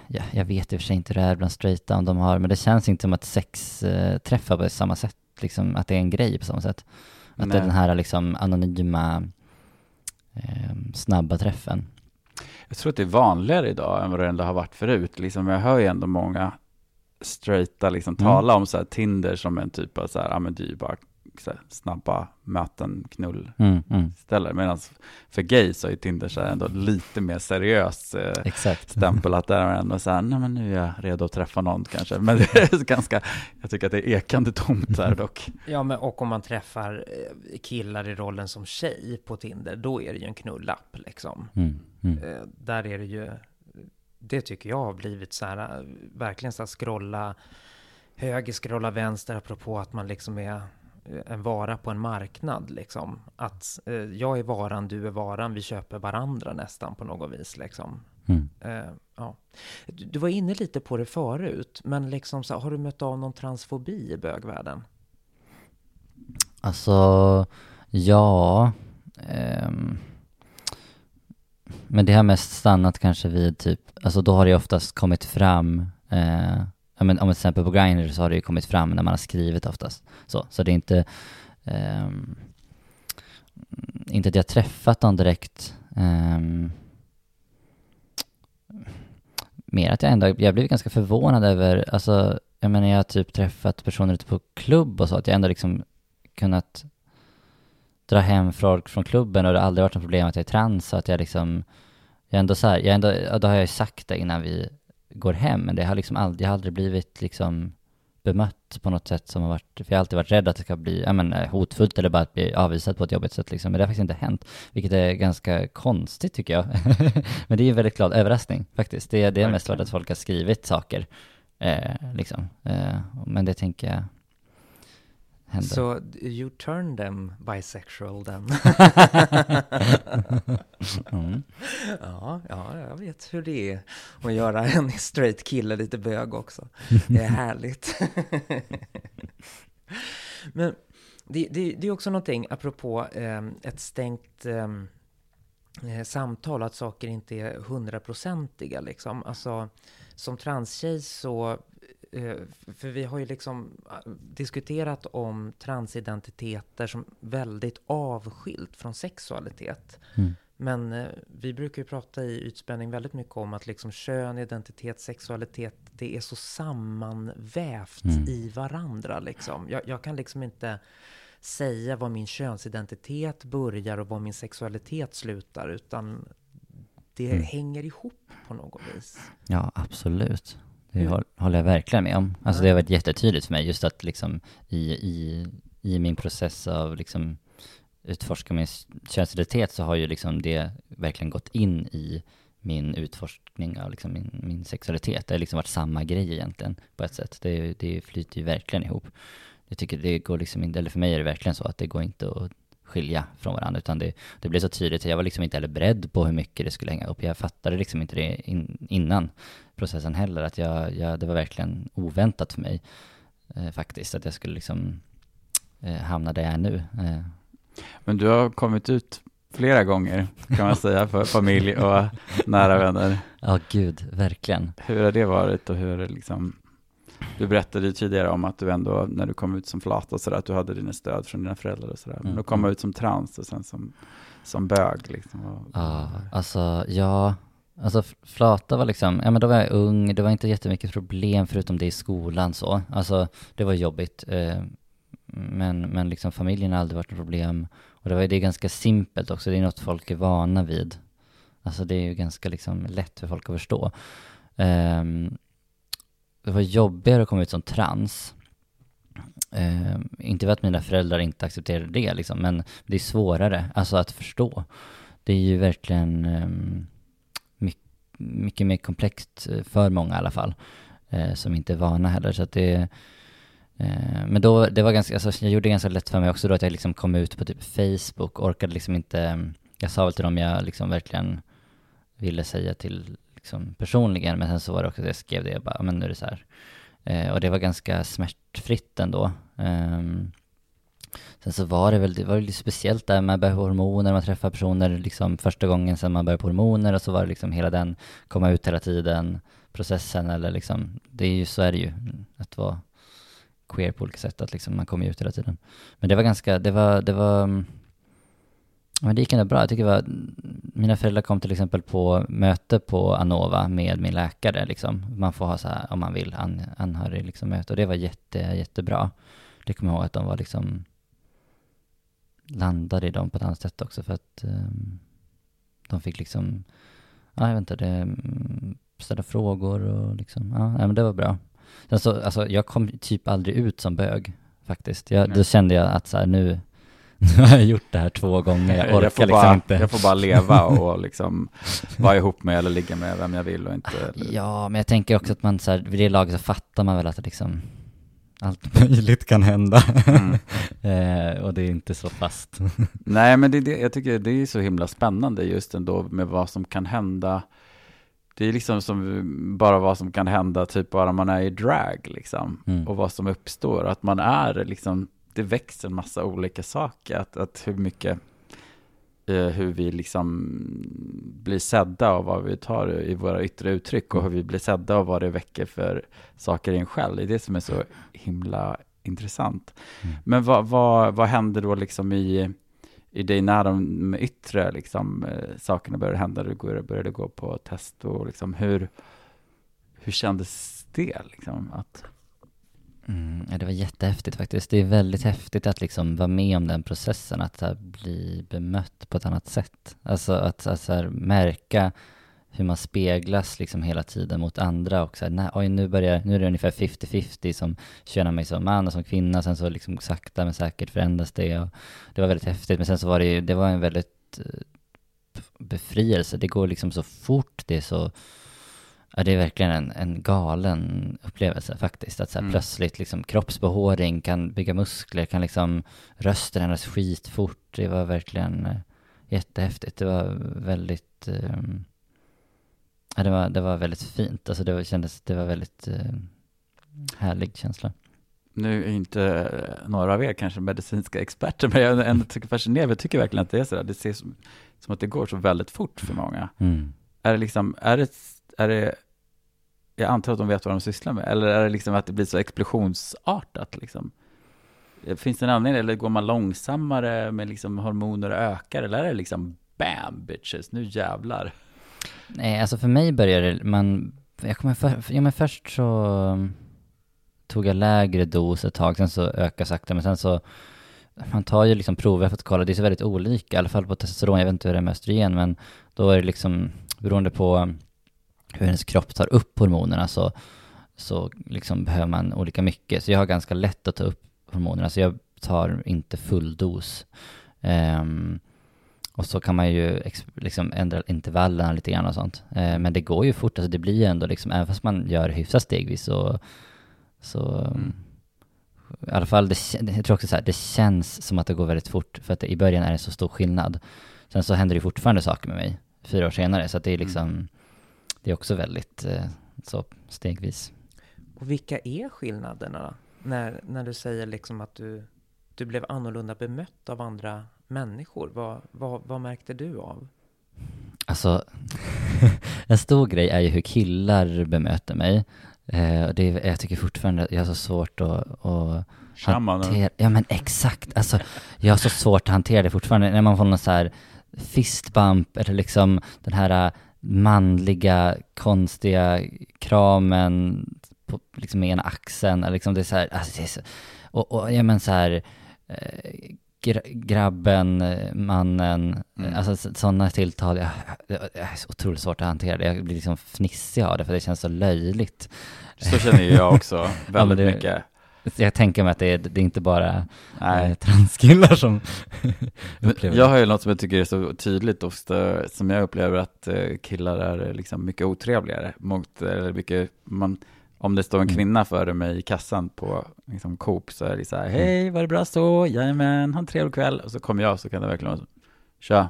A: ja, jag vet i och för sig inte hur det är bland straighta om de har, men det känns inte som att sex uh, träffar på samma sätt, liksom att det är en grej på samma sätt. Att Nej. det är den här liksom anonyma eh, snabba träffen.
B: Jag tror att det är vanligare idag än vad det ändå har varit förut. Liksom, jag hör ju ändå många straighta liksom,
A: Mm.
B: tala om så här, Tinder som en typ av så här, ja men det är ju bara så här, snabba möten, knull
A: Mm, mm,
B: ställer. Medan för gays så är Tinder så här ändå lite mer seriös eh,
A: exakt.
B: stämpel att där är ändå så här, nej men nu är jag redo att träffa någon kanske. Men det är [laughs] ganska, jag tycker att det är ekande tomt där dock.
C: Ja, men och om man träffar eh, killar i rollen som tjej på Tinder, då är det ju en knullapp liksom.
A: Mm, mm.
C: Eh, där är det ju, det tycker jag har blivit så här, verkligen så här scrolla höger, scrolla vänster, apropå att man liksom är en vara på en marknad liksom. Att eh, jag är varan, du är varan, vi köper varandra nästan på något vis liksom.
A: Mm.
C: Eh, ja. du, du var inne lite på det förut, men liksom så har du mött av någon transfobi i bögvärlden?
A: Alltså, ja. ehm, men det har mest stannat kanske vid typ, alltså då har det ju oftast kommit fram, eh, ja, men om till exempel på Grindr så har det ju kommit fram när man har skrivit oftast. Så, så det är inte, eh, inte att jag har träffat någon direkt, Eh, mer att jag ändå, jag blev ganska förvånad över, alltså, jag menar jag har typ träffat personer ute på klubb och så, att jag ändå liksom kunnat dra hem folk från klubben och det har aldrig varit något problem att jag är trans så att jag liksom, jag är ändå så här, jag ändå, då har jag ju sagt det innan vi går hem, men det har liksom aldrig, jag har aldrig blivit liksom bemött på något sätt som har varit, för jag har alltid varit rädd att det ska bli, ja men eh, hotfullt eller bara att bli avvisad på ett jobbigt sätt liksom, men det har faktiskt inte hänt, vilket är ganska konstigt tycker jag. [laughs] men det är ju en väldigt glad överraskning faktiskt, det, det är mest varit att folk har skrivit saker, eh, liksom, eh, men det tänker jag händer.
C: Så you turn them bisexual then? [laughs]
A: Mm.
C: ja, ja, jag vet hur det är att göra en straight kille lite bög också. Det är härligt. [laughs] Men det, det, det är också någonting, apropå eh, ett stängt ehm, eh, samtal, att saker inte är hundraprocentiga liksom. Alltså, som transtjej så för vi har ju liksom eh, diskuterat om transidentiteter som väldigt avskilt från sexualitet.
A: Mm.
C: Men eh, vi brukar ju prata i utspänning väldigt mycket om att liksom kön, identitet, sexualitet, det är så sammanvävt
A: Mm.
C: i varandra liksom. Jag, jag kan liksom inte säga var min könsidentitet börjar och var min sexualitet slutar, utan det
A: Mm.
C: hänger ihop på något vis.
A: Ja, absolut. Det
C: Mm.
A: håll- håller jag verkligen med om. Alltså det har varit jättetydligt för mig just att liksom i, i, i min process av liksom utforska min könsidentitet så har ju liksom det verkligen gått in i min utforskning av liksom min, min sexualitet. Det har liksom varit samma grej egentligen på ett sätt. Det, det flyter ju verkligen ihop. Jag tycker det går liksom inte, eller för mig är det verkligen så att det går inte att skilja från varandra utan det, det blev så tydligt. Jag var liksom inte heller beredd på hur mycket det skulle hänga upp. Jag fattade liksom inte det in, innan processen heller. Att jag, jag, det var verkligen oväntat för mig eh, faktiskt. Att jag skulle liksom eh, hamna där jag är nu. Eh,
B: Men du har kommit ut flera gånger kan man säga för familj och nära vänner.
A: Ja, gud, verkligen.
B: Hur har det varit och hur är det liksom du berättade ju tidigare om att du ändå, när du kom ut som flata och sådär, att du hade dina stöd från dina föräldrar och sådär. Men
A: Mm.
B: då kom man ut som trans och sen som, som bög liksom. Och,
A: Ja, alltså, ja. Alltså flata var liksom, ja men då var jag ung, det var inte jättemycket problem förutom det i skolan så. Alltså, det var jobbigt. Eh, men, men liksom familjen har aldrig varit ett problem. Och det, var, det är ganska simpelt också, det är något folk är vana vid. Alltså det är ju ganska liksom lätt för folk att förstå. Ehm, det var jobbigare att komma ut som trans. Eh, inte för att mina föräldrar inte accepterade det liksom, men det är svårare, alltså att förstå. Det är ju verkligen eh, mycket, mycket mer komplext eh, för många i alla fall, eh, som inte är vana heller. Så att det, eh, men då, det var ganska, alltså jag gjorde det ganska lätt för mig också då att jag liksom kom ut på typ Facebook, orkade liksom inte, ehm, jag sa väl till dem jag liksom verkligen ville säga till liksom personligen, men sen så var det också att jag skrev det, jag bara, "Ja, men nu är det så här. Eh, och det var ganska smärtfritt ändå. Eh, sen så var det väl, det var lite speciellt där, man börjar på hormoner, man träffar personer liksom första gången sen man börjar på hormoner och så var det liksom hela den, komma ut hela tiden, processen eller liksom, det är ju, så är det ju, att vara queer på olika sätt, att liksom man kommer ut hela tiden. Men det var ganska, det var, det var, mm, men det gick ändå bra. Jag tycker det var, mina föräldrar kom till exempel på möte på Anova med min läkare liksom. Man får ha så här, om man vill, an, anhörig liksom möte. Och det var jätte, jättebra. Det kommer jag ihåg att de var liksom landade i dem på ett annat sätt också för att um, de fick liksom, ja jag vet inte, det, mm, ställa frågor och liksom, ja men det var bra. Sen så, alltså jag kom typ aldrig ut som bög faktiskt. Jag, då kände jag att så här, nu, [laughs] nu har jag gjort det här två gånger, jag orkar
B: jag får
A: liksom
B: bara,
A: inte.
B: Jag får bara leva [laughs] och liksom vara ihop med eller ligga med vem jag vill och inte...
A: Ja, men jag tänker också att man så här, vid det laget så fattar man väl att det liksom allt [laughs] möjligt kan hända.
B: Mm.
A: eh, och det är inte så fast.
B: Nej, men det, det, jag tycker det är så himla spännande just ändå med vad som kan hända. Det är liksom som bara vad som kan hända typ bara man är i drag liksom.
A: Mm.
B: Och vad som uppstår. Att man är liksom, det växer en massa olika saker. Att, att hur mycket, eh, hur vi liksom blir sedda och vad vi tar i våra yttre uttryck och hur vi blir sedda och vad det väcker för saker i en själv. Det är det som är så himla intressant.
A: Mm.
B: Men vad, vad, vad händer då liksom i, i dig när de yttre liksom, eh, sakerna började hända? Du började, började gå på test och liksom hur, hur kändes det liksom? Att,
A: Mm, ja, det var jättehäftigt faktiskt. Det är väldigt häftigt att liksom vara med om den processen, att här, bli bemött på ett annat sätt. Alltså att, att här, märka hur man speglas liksom hela tiden mot andra och så här, nej, oj, nu, börjar, nu är det ungefär 50-50 som känner mig som man och som kvinna, sen så liksom sakta men säkert förändras det och det var väldigt häftigt, men sen så var det ju, det var en väldigt eh, befrielse, det går liksom så fort, det är så Ja, det är verkligen en, en galen upplevelse faktiskt. Att så här
B: Mm.
A: plötsligt liksom kroppsbehåring kan bygga muskler, kan liksom rösten ändras skitfort. Det var verkligen eh, jättehäftigt. Det var väldigt, eh, ja, det, var, det var väldigt fint. Alltså det var, kändes, det var väldigt eh, härlig känsla.
B: nu är inte några av er kanske medicinska experter, men jag ändå tycker fascinerande, jag tycker verkligen att det är så där. Det ser som, som att det går så väldigt fort för många.
A: Mm.
B: Är det liksom, är det, är det, jag antar att de vet vad de sysslar med, eller är det liksom att det blir så explosionsartat liksom? Finns det en anledning, eller går man långsammare med liksom hormoner ökar, eller är det liksom bam bitches, nu jävlar?
A: Nej, alltså för mig började det, man, jag kommer för, ja men först så mm, tog jag lägre dos ett tag, sen så ökade sakta, men sen så, man tar ju liksom prover för att kolla, det är så väldigt olika, i alla fall på testosteron, jag vet inte hur det är med östrogen, men då är det liksom, beroende på mm, hur ens kropp tar upp hormonerna så, så liksom behöver man olika mycket, så jag har ganska lätt att ta upp hormonerna, så jag tar inte full dos. Ehm, och så kan man ju liksom ändra intervallerna lite grann och sånt. Eh, men det går ju fort, alltså det blir ju ändå liksom, även fast man gör hyfsat stegvis så, så
B: Mm.
A: i alla fall, det, jag tror också så här, det känns som att det går väldigt fort, för att det, i början är det så stor skillnad. Sen så händer det fortfarande saker med mig, fyra år senare, så att det är liksom, det är också väldigt eh, så stegvis.
C: Och vilka är skillnaderna då? När, när du säger liksom att du, du blev annorlunda bemött av andra människor. Vad, vad, vad märkte du av?
A: Alltså, [laughs] en stor grej är ju hur killar bemöter mig. Eh, och det är, jag tycker fortfarande att jag har så svårt att, att hantera, ja men exakt, alltså jag har så svårt att hantera det fortfarande, när man får någon så här fistbump eller liksom den här äh, manliga konstiga kramen på liksom ena axeln, eller liksom det är så här, alltså det är så, och, och ja men så här eh, gra, grabben, eh, mannen,
B: Mm.
A: alltså sådana tilltal, jag, jag, jag är så otroligt svårt att hantera det, jag blir liksom fnissig av det för det känns så löjligt.
B: Så känner ju jag också [laughs] väldigt
A: det-
B: mycket.
A: Jag tänker mig att det är, det är inte bara eh,
B: Nej.
A: transkillar som upplever
B: Jag har ju något som jag tycker är så tydligt ofta, som jag upplever att eh, killar är eh, liksom mycket otrevligare mot, eller mycket, man, om det står en
A: Mm.
B: kvinna före mig i kassan på liksom, Coop så är det så
A: Mm.
B: här, hej, var det bra så? Jajamän, ha en trevlig kväll. Och så kommer jag så kan det verkligen vara så, tja,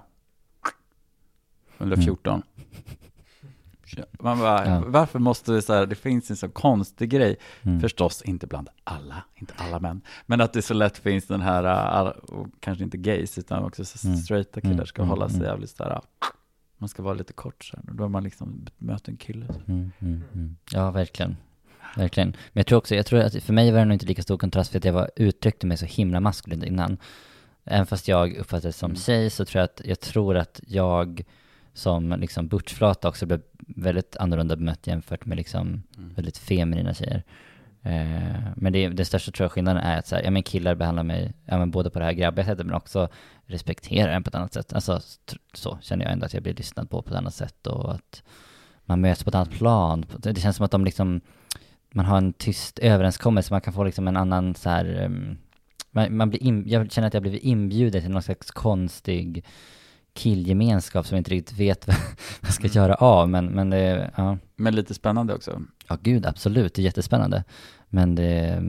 B: 114. Tja. Man bara,
A: Ja.
B: varför måste det så här, det finns en så konstig grej,
A: Mm.
B: Förstås inte bland alla, inte alla män. Men att det så lätt finns den här, äh, och kanske inte gays, utan också så
A: Mm.
B: straighta killar
A: Mm,
B: ska
A: mm,
B: hålla sig
A: mm.
B: jävligt så här, man ska vara lite kort så här. Då har man liksom mött en kille.
A: Mm. Ja, verkligen. Verkligen. Men jag tror också, jag tror att för mig var det nog inte lika stor kontrast för att jag var, uttryckte mig så himla maskulint innan. även fast jag uppfattas som
B: Mm.
A: tjej så tror jag att, jag tror att jag som liksom butchflata också blev väldigt annorlunda bemött jämfört med liksom
B: Mm.
A: väldigt feminina tjejer. Eh, men det, den största tror jag skillnaden är att så här, ja men killar behandlar mig, ja men både på det här grabbiga sättet men också respekterar en på ett annat sätt. Alltså så känner jag ändå att jag blir lyssnad på på ett annat sätt och att man möts på ett annat plan. Det känns som att de liksom, man har en tyst överenskommelse, man kan få liksom en annan så här, ehm, man, man blir in, jag känner att jag blivit inbjuden till någon slags konstig killgemenskap som jag inte riktigt vet [laughs] vad jag ska
B: Mm.
A: göra av, men, men det, ja.
B: Men lite spännande också.
A: Ja, gud, absolut. Det är jättespännande. Men det,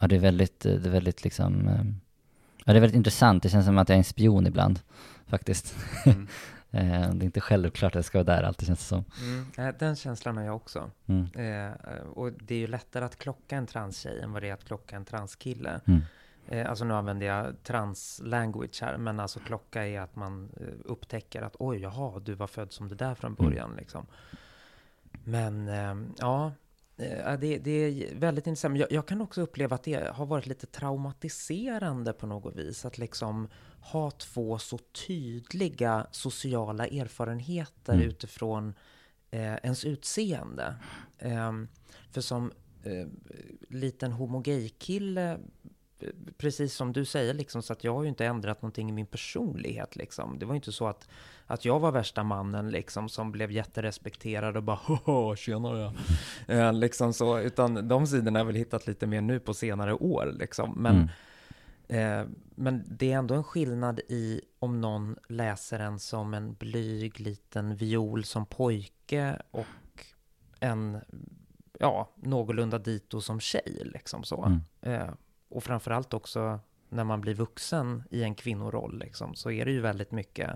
A: ja, det är väldigt, det är väldigt liksom, eh, ja, det är väldigt intressant. Det känns som att jag är en spion ibland, faktiskt.
B: Mm. [laughs]
A: Eh, det är inte självklart att jag ska vara där alltid, känns det som.
C: Mm, den känslan har jag också.
A: Mm.
C: Eh, och det är ju lättare att klocka en transtjej än vad det är att klocka en transkille.
A: Mm.
C: Eh, alltså nu använder jag trans-language här, men alltså klocka är att man eh, upptäcker att oj, jaha, du var född som det där från
A: Mm.
C: början liksom. Men eh, ja, eh, det, det är väldigt intressant. Jag, jag kan också uppleva att det har varit lite traumatiserande på något vis. Att liksom ha två så tydliga sociala erfarenheter
A: Mm.
C: utifrån eh, ens utseende. Ehm, för som eh, liten homogay-kille, eh, precis som du säger, liksom, så att jag har ju inte ändrat någonting i min personlighet. Liksom. Det var ju inte så att, att jag var värsta mannen liksom, som blev jätterespekterad och bara ”haha, tjenare”. Eh, liksom så, utan de sidorna har jag väl hittat lite mer nu på senare år. Liksom. Men,
A: Mm.
C: Eh, men det är ändå en skillnad i om någon läser en som en blyg liten viol som pojke och en, ja, någorlunda dito som tjej, liksom så.
A: Mm.
C: Eh, och framförallt också när man blir vuxen i en kvinnoroll, liksom, så är det ju väldigt mycket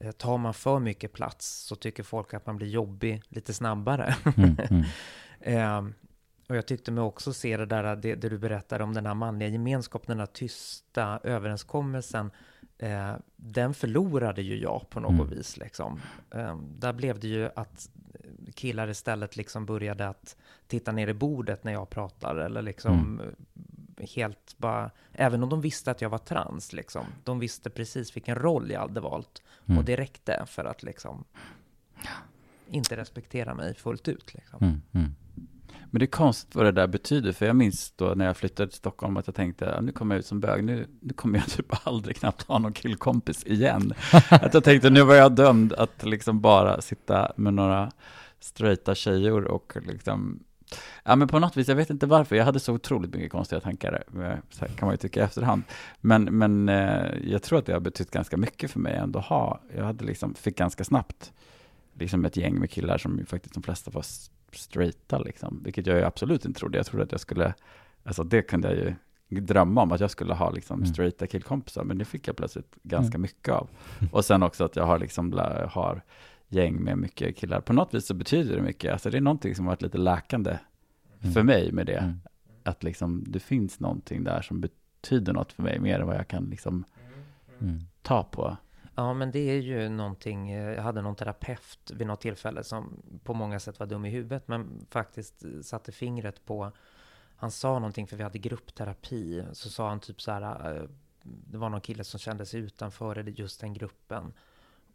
C: eh, Tar man för mycket plats så tycker folk att man blir jobbig lite snabbare.
A: Mm. Mm. [laughs]
C: Eh, och jag tyckte mig också se det där, det, det du berättade om den här manliga gemenskapen, den här tysta överenskommelsen. Eh, den förlorade ju jag på något
A: Mm.
C: vis liksom. Eh, där blev det ju att killar istället liksom började att titta ner i bordet när jag pratar eller liksom eh, helt bara, även om de visste att jag var trans liksom. De visste precis vilken roll jag hade valt
A: Mm.
C: och det räckte för att liksom inte respektera mig fullt ut liksom.
A: Mm. Mm.
B: Men det är konstigt vad det där betyder, för jag minns då när jag flyttade till Stockholm att jag tänkte, "Ah, nu kommer jag ut som bög, nu, nu kommer jag [laughs] typ aldrig knappt ha någon killkompis igen. [laughs] att jag tänkte, nu var jag dömd att liksom bara sitta med några straighta tjejor och liksom, ja men på något vis, jag vet inte varför, jag hade så otroligt mycket konstiga tankar, eh, kan man ju tycka i efterhand. Men, men eh, jag tror att det har betytt ganska mycket för mig ändå ha, jag hade liksom, fick ganska snabbt liksom ett gäng med killar som faktiskt de flesta var straighta liksom, vilket jag ju absolut inte trodde. Jag trodde att jag skulle, alltså det kunde jag ju drömma om att jag skulle ha liksom
A: Mm.
B: straighta killkompisar, men det fick jag plötsligt ganska
A: Mm.
B: mycket av. Och sen också att jag har liksom, har gäng med mycket killar. På något vis så betyder det mycket, alltså det är någonting som har varit lite läkande
A: Mm.
B: för mig med det.
A: Mm.
B: Att liksom det finns någonting där som betyder något för mig, mer än vad jag kan liksom
A: Mm.
B: ta på.
C: Ja, men det är ju någonting. eh, Jag hade någon terapeut vid något tillfälle som på många sätt var dum i huvudet, men faktiskt satte fingret på. Han sa någonting, för vi hade gruppterapi, så sa han typ så här. eh, Det var någon kille som kände sig utanför just den gruppen.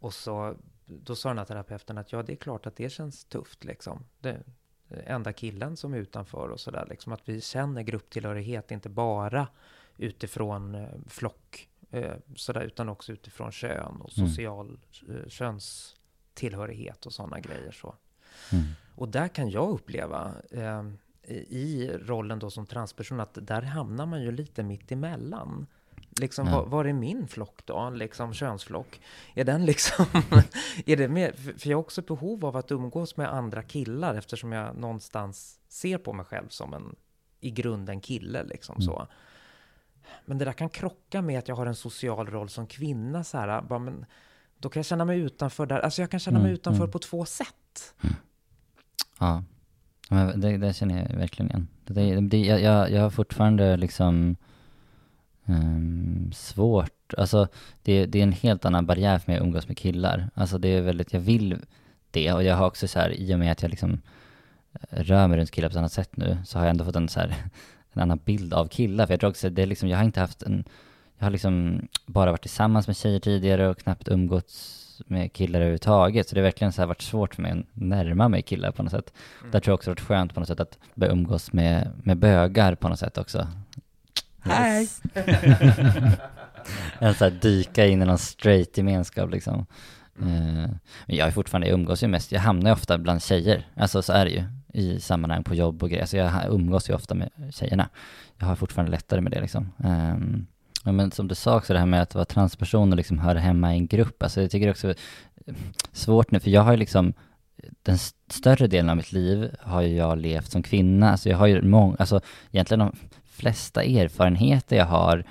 C: Och så, då sa den här terapeuten att ja, det är klart att det känns tufft liksom. Det, enda killen som är utanför och sådär. Liksom att vi känner grupptillhörighet, inte bara utifrån eh, flock, eh, sådär, utan också utifrån kön och
A: Mm.
C: social eh, könstillhörighet och sådana grejer. Så.
A: Mm.
C: Och där kan jag uppleva eh, i i rollen då som transperson att där hamnar man ju lite mitt emellan. Liksom,
A: Ja.
C: var, var är min flock då? Liksom könsflock? Är den liksom... [laughs] [laughs] är det mer, för jag har också behov av att umgås med andra killar eftersom jag någonstans ser på mig själv som en i grunden kille liksom
A: Mm.
C: så. Men det där kan krocka med att jag har en social roll som kvinna så här, bara, men då kan jag känna mig utanför där. Alltså jag kan känna mig
A: Mm,
C: utanför
A: mm.
C: på två sätt.
A: Ja, men det, det känner jag verkligen igen. Det, det, det, jag, jag, jag har fortfarande liksom ehm, svårt, alltså det, det är en helt annan barriär för mig att umgås med killar. Alltså det är väldigt, jag vill det och jag har också så här, i och med att jag liksom eh, rör mig runt killar på ett annat sätt nu, så har jag ändå fått en så här, [laughs] en annan bild av killar. För jag tror också, det är liksom, jag har inte haft en, jag har liksom bara varit tillsammans med tjejer tidigare och knappt umgåtts med killar överhuvudtaget. Så det har verkligen så här varit svårt för mig att närma mig killar på något sätt. Mm. Där tror jag också det har varit skönt på något sätt att börja umgås med, med bögar på något sätt också.
B: Hej! [laughs]
A: en så här dyka in i någon straight gemenskap liksom. Mm. Uh, men jag är fortfarande, jag umgås ju mest, jag hamnar ju ofta bland tjejer. Alltså så är det ju i sammanhang på jobb och grejer. Så jag umgås ju ofta med tjejerna. Jag har fortfarande lättare med det liksom. Um, men som du sa också det här med att vara transperson och liksom höra hemma i en grupp. Alltså jag tycker också svårt nu, för jag har ju liksom den större delen av mitt liv har ju jag levt som kvinna. Alltså jag har ju många, alltså egentligen de flesta erfarenheter jag har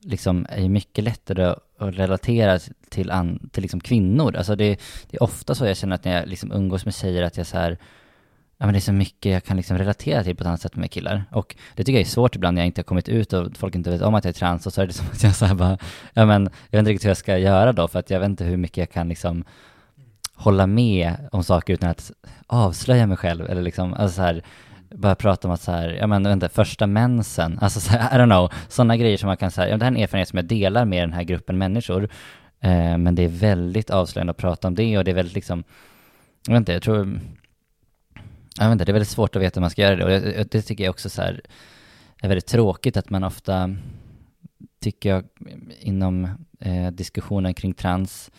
A: liksom är ju mycket lättare att relatera till, an, till liksom kvinnor. Alltså det, det, är ofta så jag känner att när jag liksom umgås med tjejer att jag så här, ja men det är så mycket jag kan liksom relatera till på ett annat sätt med killar. Och det tycker jag är svårt ibland när jag inte har kommit ut och folk inte vet om att jag är trans och så är det som att jag så här bara, ja men jag vet inte riktigt hur jag ska göra då för att jag vet inte hur mycket jag kan liksom hålla med om saker utan att avslöja mig själv eller liksom, alltså så här, bara prata om att så här, ja men vänta, första mensen, alltså så här, I don't know, sådana grejer som man kan säga, ja det här är en erfarenhet som jag delar med den här gruppen människor, eh, men det är väldigt avslöjande att prata om det och det är väldigt liksom, jag vet inte, jag tror, jag vet inte, det är väldigt svårt att veta hur man ska göra det och det, det tycker jag också så här, är väldigt tråkigt att man ofta, tycker jag, inom eh, diskussionen kring trans,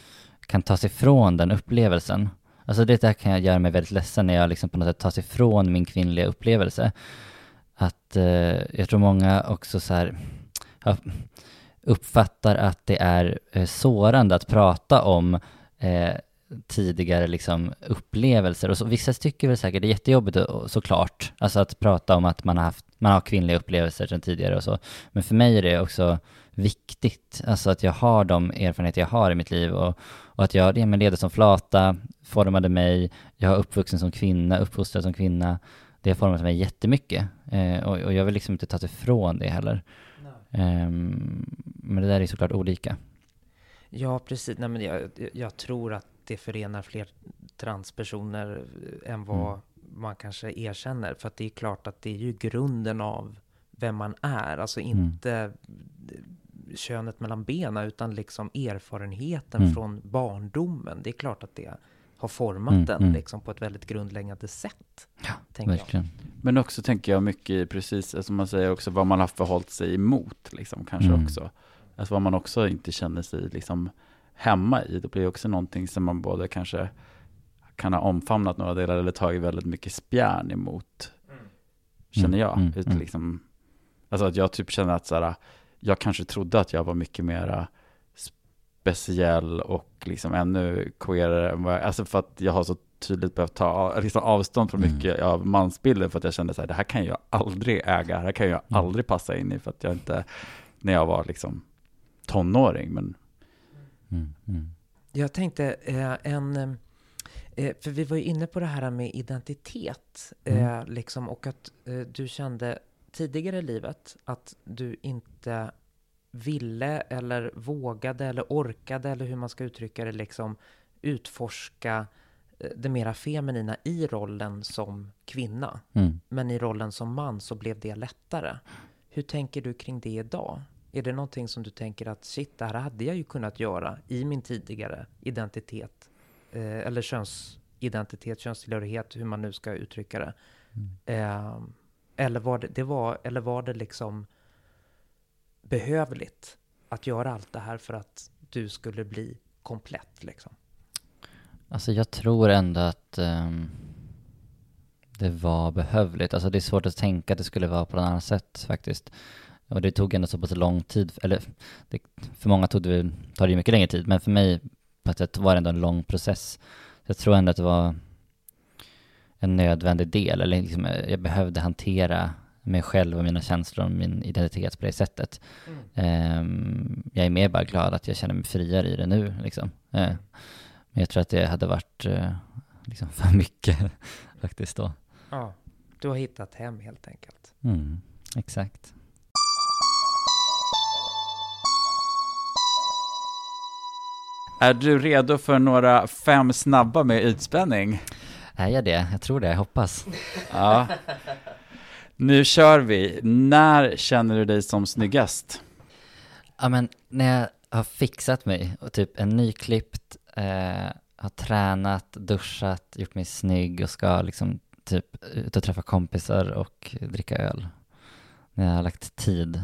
A: kan ta sig ifrån den upplevelsen. Alltså det där kan jag göra mig väldigt ledsen när jag liksom på något sätt tas ifrån min kvinnliga upplevelse. Att eh, jag tror många också så här, ja, uppfattar att det är eh, sårande att prata om eh, tidigare liksom upplevelser. Och så, vissa tycker väl säkert det är jättejobbigt såklart, alltså att prata om att man har haft, man har kvinnliga upplevelser sedan tidigare och så. Men för mig är det också viktigt, alltså att jag har de erfarenheter jag har i mitt liv och, och att jag, med leder som flata, formade mig, jag har uppvuxen som kvinna, uppfostrad som kvinna, det har format mig jättemycket. Eh, och, och jag vill liksom inte ta ifrån det heller. Eh, men det där är såklart olika.
C: Ja, precis. Nej, men jag, jag tror att det förenar fler transpersoner än vad mm. man kanske erkänner. För att det är klart att det är ju grunden av vem man är. Alltså mm. inte mm. Könet mellan benen, utan liksom erfarenheten mm. från barndomen. Det är klart att det har format mm, den mm. liksom på ett väldigt grundläggande sätt.
A: Ja, verkligen.
B: Jag. Men också tänker jag mycket i precis, som man säger också, vad man har förhållit sig emot, liksom, kanske mm. också. Alltså vad man också inte känner sig liksom hemma i. Det blir också någonting som man både kanske kan ha omfamnat några delar eller tagit väldigt mycket spjärn emot. Mm. Känner jag. Mm, mm, mm. liksom, alltså att jag typ känner att så här, jag kanske trodde att jag var mycket mera speciell och liksom ännu queerare. Alltså för att jag har så tydligt behövt ta liksom avstånd från mm. mycket av mansbilden för att jag kände så här, det här kan jag aldrig äga, det här kan jag mm. aldrig passa in i för att jag inte, när jag var liksom tonåring, men
C: Mm, mm. Jag tänkte eh, en... Eh, för vi var ju inne på det här med identitet. Eh, mm. liksom, och att eh, du kände tidigare i livet att du inte ville eller vågade eller orkade eller hur man ska uttrycka det liksom utforska eh, det mera feminina i rollen som kvinna. Mm. Men i rollen som man så blev det lättare. Hur tänker du kring det idag? Är det någonting som du tänker att shit, det här hade jag ju kunnat göra i min tidigare identitet? Eh, eller könsidentitet, könstillhörighet, hur man nu ska uttrycka det. Mm. Eh, eller, var det, det, var, eller var det liksom behövligt att göra allt det här för att du skulle bli komplett liksom?
A: Alltså jag tror ändå att um, det var behövligt. Alltså det är svårt att tänka att det skulle vara på något annat sätt faktiskt. Och det tog ändå så pass lång tid, eller det, för många tog det, tar det mycket längre tid, men för mig på ett sätt var det ändå en lång process. jag tror ändå att det var en nödvändig del, eller liksom, jag behövde hantera mig själv och mina känslor och min identitet på det sättet. Mm. Um, jag är mer bara glad att jag känner mig friare i det nu, liksom. Uh, men jag tror att det hade varit uh, liksom för mycket [laughs] faktiskt då.
C: Ja, du har hittat hem helt enkelt.
A: Mm, exakt.
B: Är du redo för några fem snabba med ytspänning?
A: Är jag det? Jag tror det, jag hoppas.
B: Ja. Nu kör vi. När känner du dig som snyggast?
A: Ja men när jag har fixat mig och typ en nyklippt, eh, har tränat, duschat, gjort mig snygg och ska liksom typ ut och träffa kompisar och dricka öl. När jag har lagt tid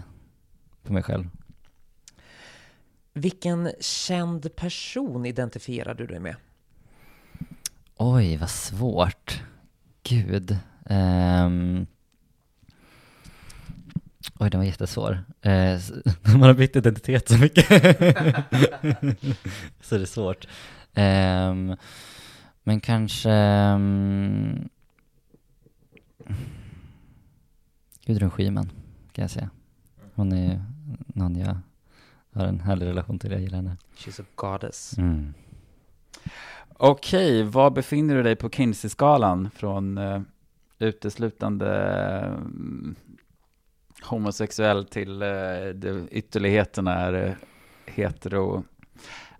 A: på mig själv.
C: Vilken känd person identifierar du dig med?
A: Oj, vad svårt. Gud. Ehm. Oj, den var jättesvår. Eh, [laughs] man har bytt identitet så mycket. [laughs] så det är svårt. Ehm, men kanske... Um, Gudrun Schyman, kan jag säga. Hon är ju någon jag har en härlig relation till. Jag gillar henne.
C: She's a goddess.
A: Mm.
B: Okej, var befinner du dig på Kinsey-skalan från eh, uteslutande mm, homosexuell till eh, det, ytterligheterna är eh, hetero?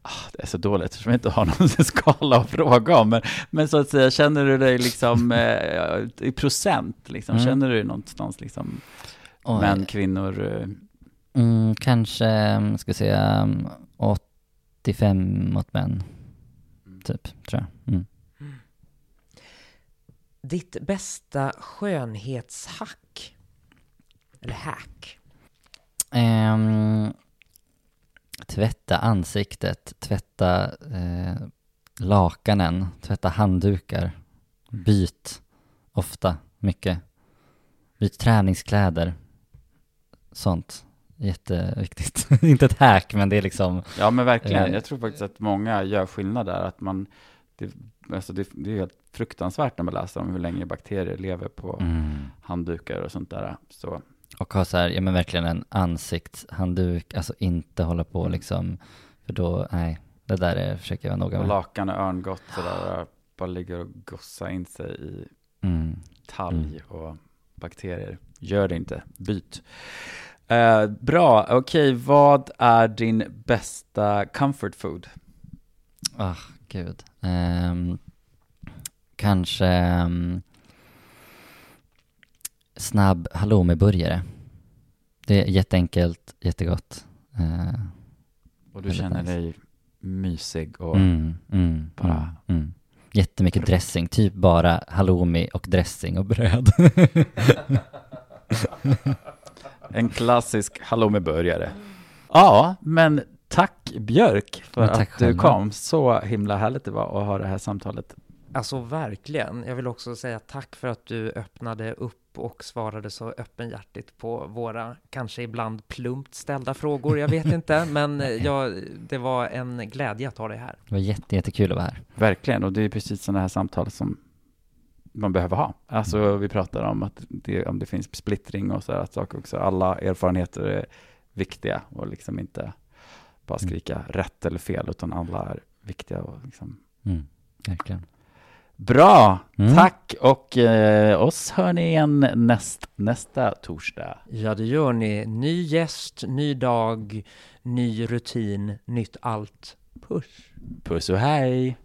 B: Ah, det är så dåligt eftersom jag inte har [laughs] någon skala att fråga om, men, men så att säga, känner du dig liksom [laughs] i procent, liksom,
A: Mm.
B: känner du dig någonstans liksom
A: Oj.
B: män, kvinnor?
A: Mm, kanske, mm, ska vi säga, mm, 85 mot män. Typ, tror jag. Mm.
C: Ditt bästa skönhetshack? Eller hack?
A: Ehm, tvätta ansiktet, tvätta eh, lakanen, tvätta handdukar. Byt ofta, mycket. Byt träningskläder. Sånt. Jätteviktigt. [laughs] Inte ett hack, men det är liksom,
B: Ja men verkligen,
A: Eh.
B: jag tror faktiskt att många gör skillnad där, att man, det, alltså det, det är helt fruktansvärt när man läser om hur länge bakterier lever på
A: mm.
B: handdukar och sånt där. Så
A: Och ha så här, ja men verkligen en ansiktshandduk, alltså inte hålla på liksom, för då, nej, det där är, försöker jag vara noga
B: och
A: med.
B: lakan och örngott sådär, bara ligger och gossar in sig i
A: Mm.
B: talg och bakterier. Gör det inte, byt. Eh, bra, okej, vad är din bästa comfort food?
A: Ah, gud. Ehm, kanske ehm, snabb halloumiburgare. Det är jätteenkelt, jättegott. Eh,
B: Och du känner
A: nice.
B: dig mysig och
A: mm, mm,
B: bara-
A: mm, mm. Jättemycket dressing, typ bara halloumi och dressing och bröd. [laughs] [laughs]
B: En klassisk halloumiburgare. Ja, men tack Björk för
A: tack
B: att du
A: själva.
B: kom. Så himla härligt det var att ha det här samtalet.
C: Alltså verkligen. Jag vill också säga tack för att du öppnade upp och svarade så öppenhjärtigt på våra kanske ibland plumpt ställda frågor. Jag vet inte, [laughs] men jag, det var en glädje att ha dig här.
A: Det var jätte, jättekul att vara här.
B: Verkligen, och det är precis sådana här samtal som man behöver ha. Alltså vi pratar om att det, om det finns splittring och sådana saker också. Alla erfarenheter är viktiga och liksom inte bara skrika rätt eller fel, utan alla är viktiga och liksom
A: Mm, verkligen.
B: Bra,
A: Mm.
B: tack och eh, oss hör ni igen näst, nästa torsdag.
C: Ja, det gör ni. Ny gäst, ny dag, ny rutin, nytt allt. Puss!
B: Puss och hej!